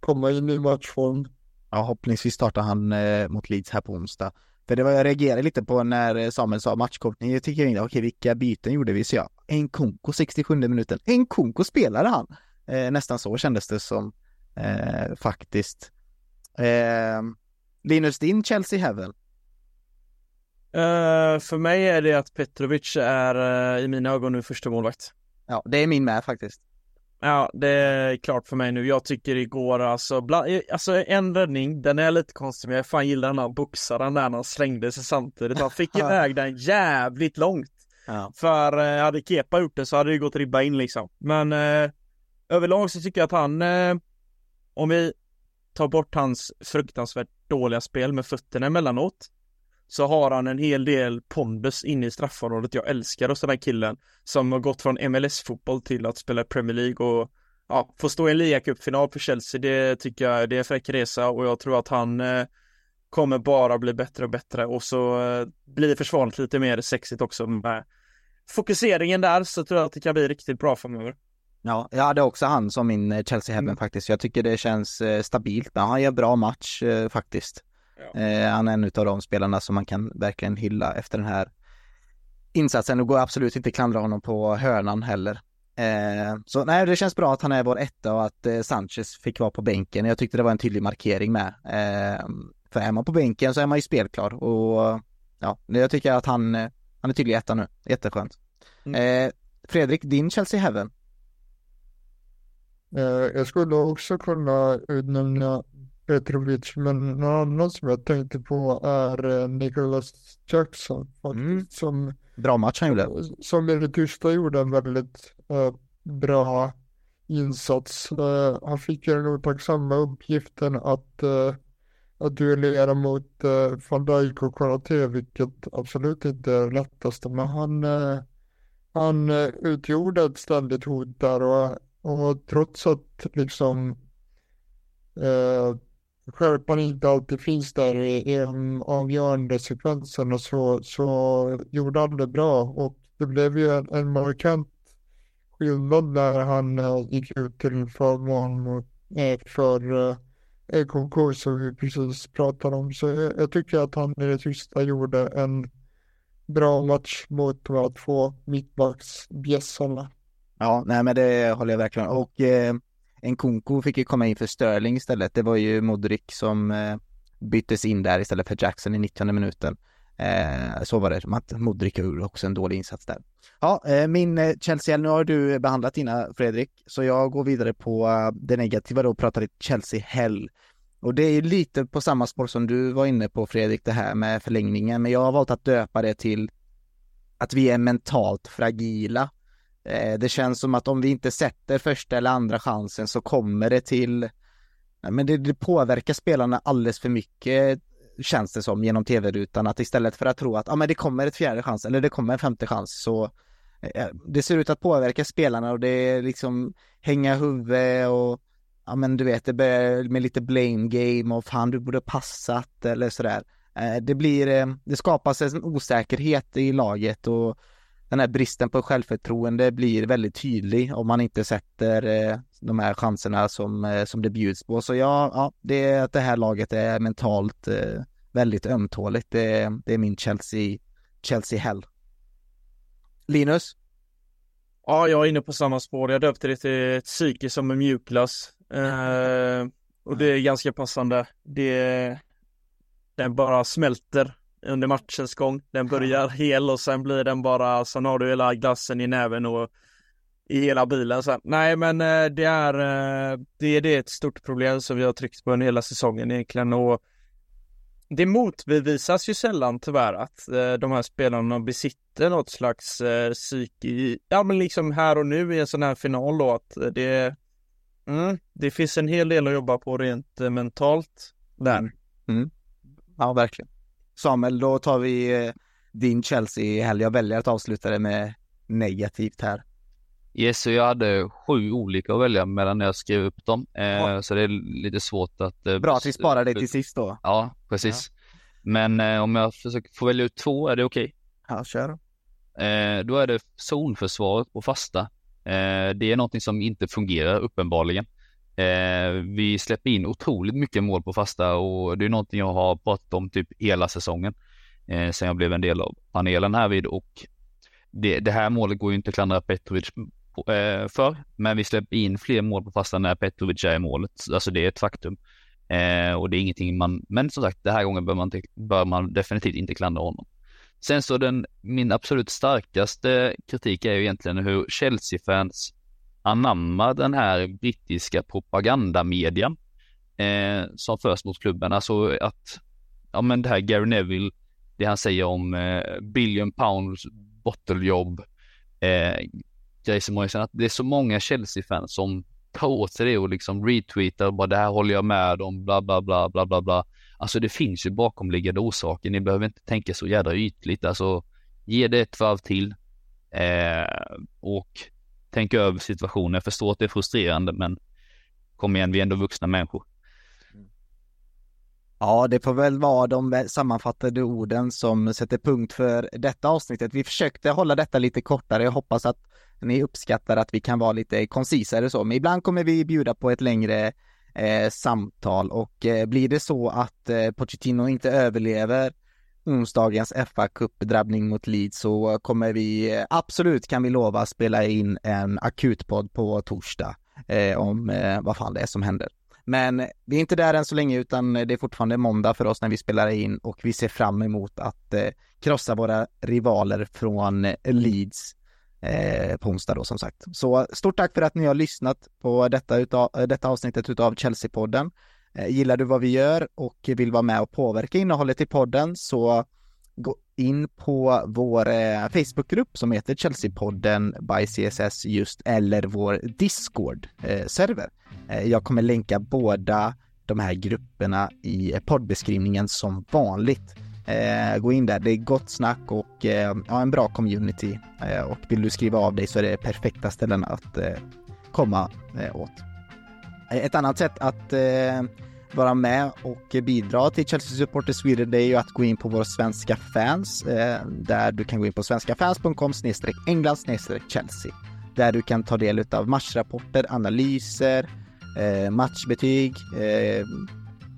komma in i matchform. Ja, hoppningsvis startar han mot Leeds här på onsdag. För det var jag reagerade lite på när Samuel sa matchkortning. Jag tycker inte, okej vilka byten gjorde vi? Så jag, en konko 67 minuten. En konko spelade han! Eh, nästan så kändes det som eh, faktiskt. Eh, Linus, din Chelsea Heaven? Uh, för mig är det att Petrovic är uh, i mina ögon nu första målvakt. Ja, det är min med faktiskt. Ja, det är klart för mig nu. Jag tycker igår alltså, bland, alltså en räddning, den är lite konstig, men jag fan gillar den här boxaren där när han slängde sig samtidigt. Han fick iväg den jävligt långt. Ja. För eh, hade Kepa gjort det så hade det gått ribba in liksom. Men eh, överlag så tycker jag att han, eh, om vi ta bort hans fruktansvärt dåliga spel med fötterna emellanåt, så har han en hel del pondus inne i straffområdet. Jag älskar oss den här killen som har gått från MLS-fotboll till att spela Premier League och ja, få stå i en ligacupfinal för Chelsea. Det tycker jag det är en fräck resa och jag tror att han eh, kommer bara bli bättre och bättre och så eh, blir försvaret lite mer sexigt också med fokuseringen där så tror jag att det kan bli riktigt bra framöver. Ja, jag hade också han som min eh, Chelsea Heaven Mm. faktiskt. Jag tycker det känns eh, stabilt. Han gör bra match eh, faktiskt. Ja. Eh, han är en av de spelarna som man kan verkligen hylla efter den här insatsen. Det går absolut inte klandra honom på hörnan heller. Eh, så nej, det känns bra att han är vår etta och att eh, Sanchez fick vara på bänken. Jag tyckte det var en tydlig markering med. För är man på bänken så är man ju spelklar och ja, jag tycker att han, han är tydlig etta nu. Jätteskönt. Mm. Fredrik, din Chelsea Heaven? Eh, Jag skulle också kunna utnämna Petrovic, men någon annan som jag tänkte på är eh, Nicholas Jackson faktiskt, Mm. som, Bra match han gjorde. som i det tysta gjorde en väldigt eh, bra insats. Eh, han fick ju den otacksamma uppgiften att, eh, att duellera mot eh, van Dijk och Konate, vilket absolut inte är det lättaste, men han, eh, han utgjorde ett ständigt hot där och, och trots att liksom eh, skärpan inte alltid finns där i, de avgörande sekvenserna så, så gjorde han det bra och det blev ju en, en markant skillnad när han eh, gick ut till förmån eh, för eh, EKK som vi precis pratade om. Så jag, jag tycker att han i det sista gjorde en bra match mot de här två mittbacksbjässarna. Ja, nej men det håller jag verkligen Och eh, Nkunku fick ju komma in för Sterling istället. Det var ju Modric som eh, byttes in där istället för Jackson i 90 minuten. Eh, så var det. Modric gjorde också en dålig insats där. Ja, eh, min eh, Chelsea, nu har du behandlat dina Fredrik, så jag går vidare på eh, det negativa då och pratar lite Chelsea Hell. Och det är ju lite på samma spår som du var inne på Fredrik, det här med förlängningen, men jag har valt att döpa det till att vi är mentalt fragila. Eh, det känns som att om vi inte sätter första eller andra chansen så kommer det till, men det, det påverkar spelarna alldeles för mycket känns det som genom tv-rutan att istället för att tro att ah, men det kommer ett fjärde chans eller det kommer en femte chans så eh, det ser ut att påverka spelarna och det är liksom hänga huvudet och ja men du vet det börjar med lite blame game och fan du borde passat eller sådär. Eh, Det blir, eh, det skapas en osäkerhet i laget och den här bristen på självförtroende blir väldigt tydlig om man inte sätter eh, de här chanserna som, eh, som det bjuds på. Så ja, ja det är att det här laget är mentalt eh, väldigt ömtåligt. Det, det är min Chelsea, Chelsea Hell. Linus? Ja, jag är inne på samma spår. Jag döpte det till ett psyke som en mjukglass. Eh, och det är ganska passande. Det, den bara smälter under matchens gång. Den börjar hel och sen blir den bara, sen har du hela glassen i näven och i hela bilen sen. Nej men eh, det är, eh, det är det är ett stort problem som vi har tryckt på under hela säsongen egentligen och det motbevisas ju sällan tyvärr att eh, de här spelarna besitter något slags psyke i, ja men liksom här och nu i en sån här final då att det, mm, det finns en hel del att jobba på rent mentalt där. Ja, verkligen. Samuel, då tar vi eh, din Chelsea i helg. Jag väljer att avsluta det med negativt här. Yes, så jag hade sju olika att välja mellan när jag skrev upp dem. Eh, Ja. Så det är lite svårt att... Eh, Bra att vi sparar det till sist då. Ja, precis. Men eh, om jag försöker få välja ut två, är det okej? Ja, kör. Eh, då är det zonförsvaret på fasta. Eh, det är någonting som inte fungerar uppenbarligen. Eh, vi släpper in otroligt mycket mål på fasta och det är någonting jag har pratat om typ hela säsongen. Eh, sen jag blev en del av panelen här vid och det, det här målet går ju inte att klandra Petrovic på- eh, för, men vi släpper in fler mål på fasta när Petrovic är i målet. Alltså det är ett faktum. Eh, och det är ingenting man, men som sagt, den här gången bör man, bör man definitivt inte klandra honom. Sen så den, min absolut starkaste kritik är ju egentligen hur Chelsea-fans anamma den här brittiska propagandamedien eh, som förs mot klubben. Alltså att, ja men det här Gary Neville, det han säger om eh, billion pounds botteljobb, eh, Jason Morrison, att det är så många Chelsea-fans som tar åt sig det och liksom retweetar och bara det här håller jag med om, bla bla bla bla bla bla. Alltså det finns ju bakomliggande orsaker, ni behöver inte tänka så jädra ytligt, alltså ge det ett varv till eh, och tänka över situationen. Jag förstår att det är frustrerande men kom igen, vi är ändå vuxna människor. Ja, det får väl vara de sammanfattade orden som sätter punkt för detta avsnittet. Vi försökte hålla detta lite kortare. Jag hoppas att ni uppskattar att vi kan vara lite koncisare så, men ibland kommer vi bjuda på ett längre eh, samtal och eh, blir det så att eh, Pochettino inte överlever onsdagens fa Cup-drabbning mot Leeds så kommer vi eh, absolut kan vi lova spela in en akutpodd på torsdag eh, om eh, vad fan det är som händer. Men vi är inte där än så länge utan det är fortfarande måndag för oss när vi spelar in och vi ser fram emot att eh, krossa våra rivaler från Leeds eh, på onsdag då som sagt. Så stort tack för att ni har lyssnat på detta, utav, detta avsnittet utav Chelsea-podden. Eh, gillar du vad vi gör och vill vara med och påverka innehållet i podden så gå in på vår eh, Facebookgrupp som heter Chelsea-podden by CSS just eller vår Discord-server. Eh, jag kommer länka båda de här grupperna i poddbeskrivningen som vanligt. Gå in där, det är gott snack och ja, en bra community. Och vill du skriva av dig så är det perfekta ställen att komma åt. Ett annat sätt att eh, vara med och bidra till Chelsea Supporter Sweden det är ju att gå in på våra svenska fans eh, där du kan gå in på svenskafans.com england Chelsea. Där du kan ta del av matchrapporter, analyser, eh, matchbetyg, eh,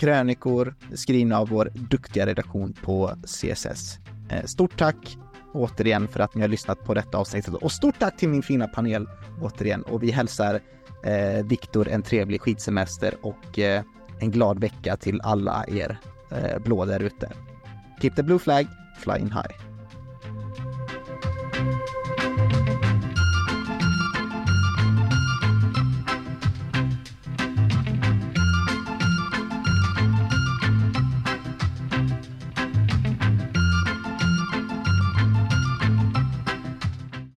krönikor skrivna av vår duktiga redaktion på CSS. Eh, stort tack återigen för att ni har lyssnat på detta avsnittet. Och stort tack till min fina panel återigen. Och vi hälsar eh, Viktor en trevlig skidsemester och eh, en glad vecka till alla er eh, blå där ute. Keep the blue flag flying high.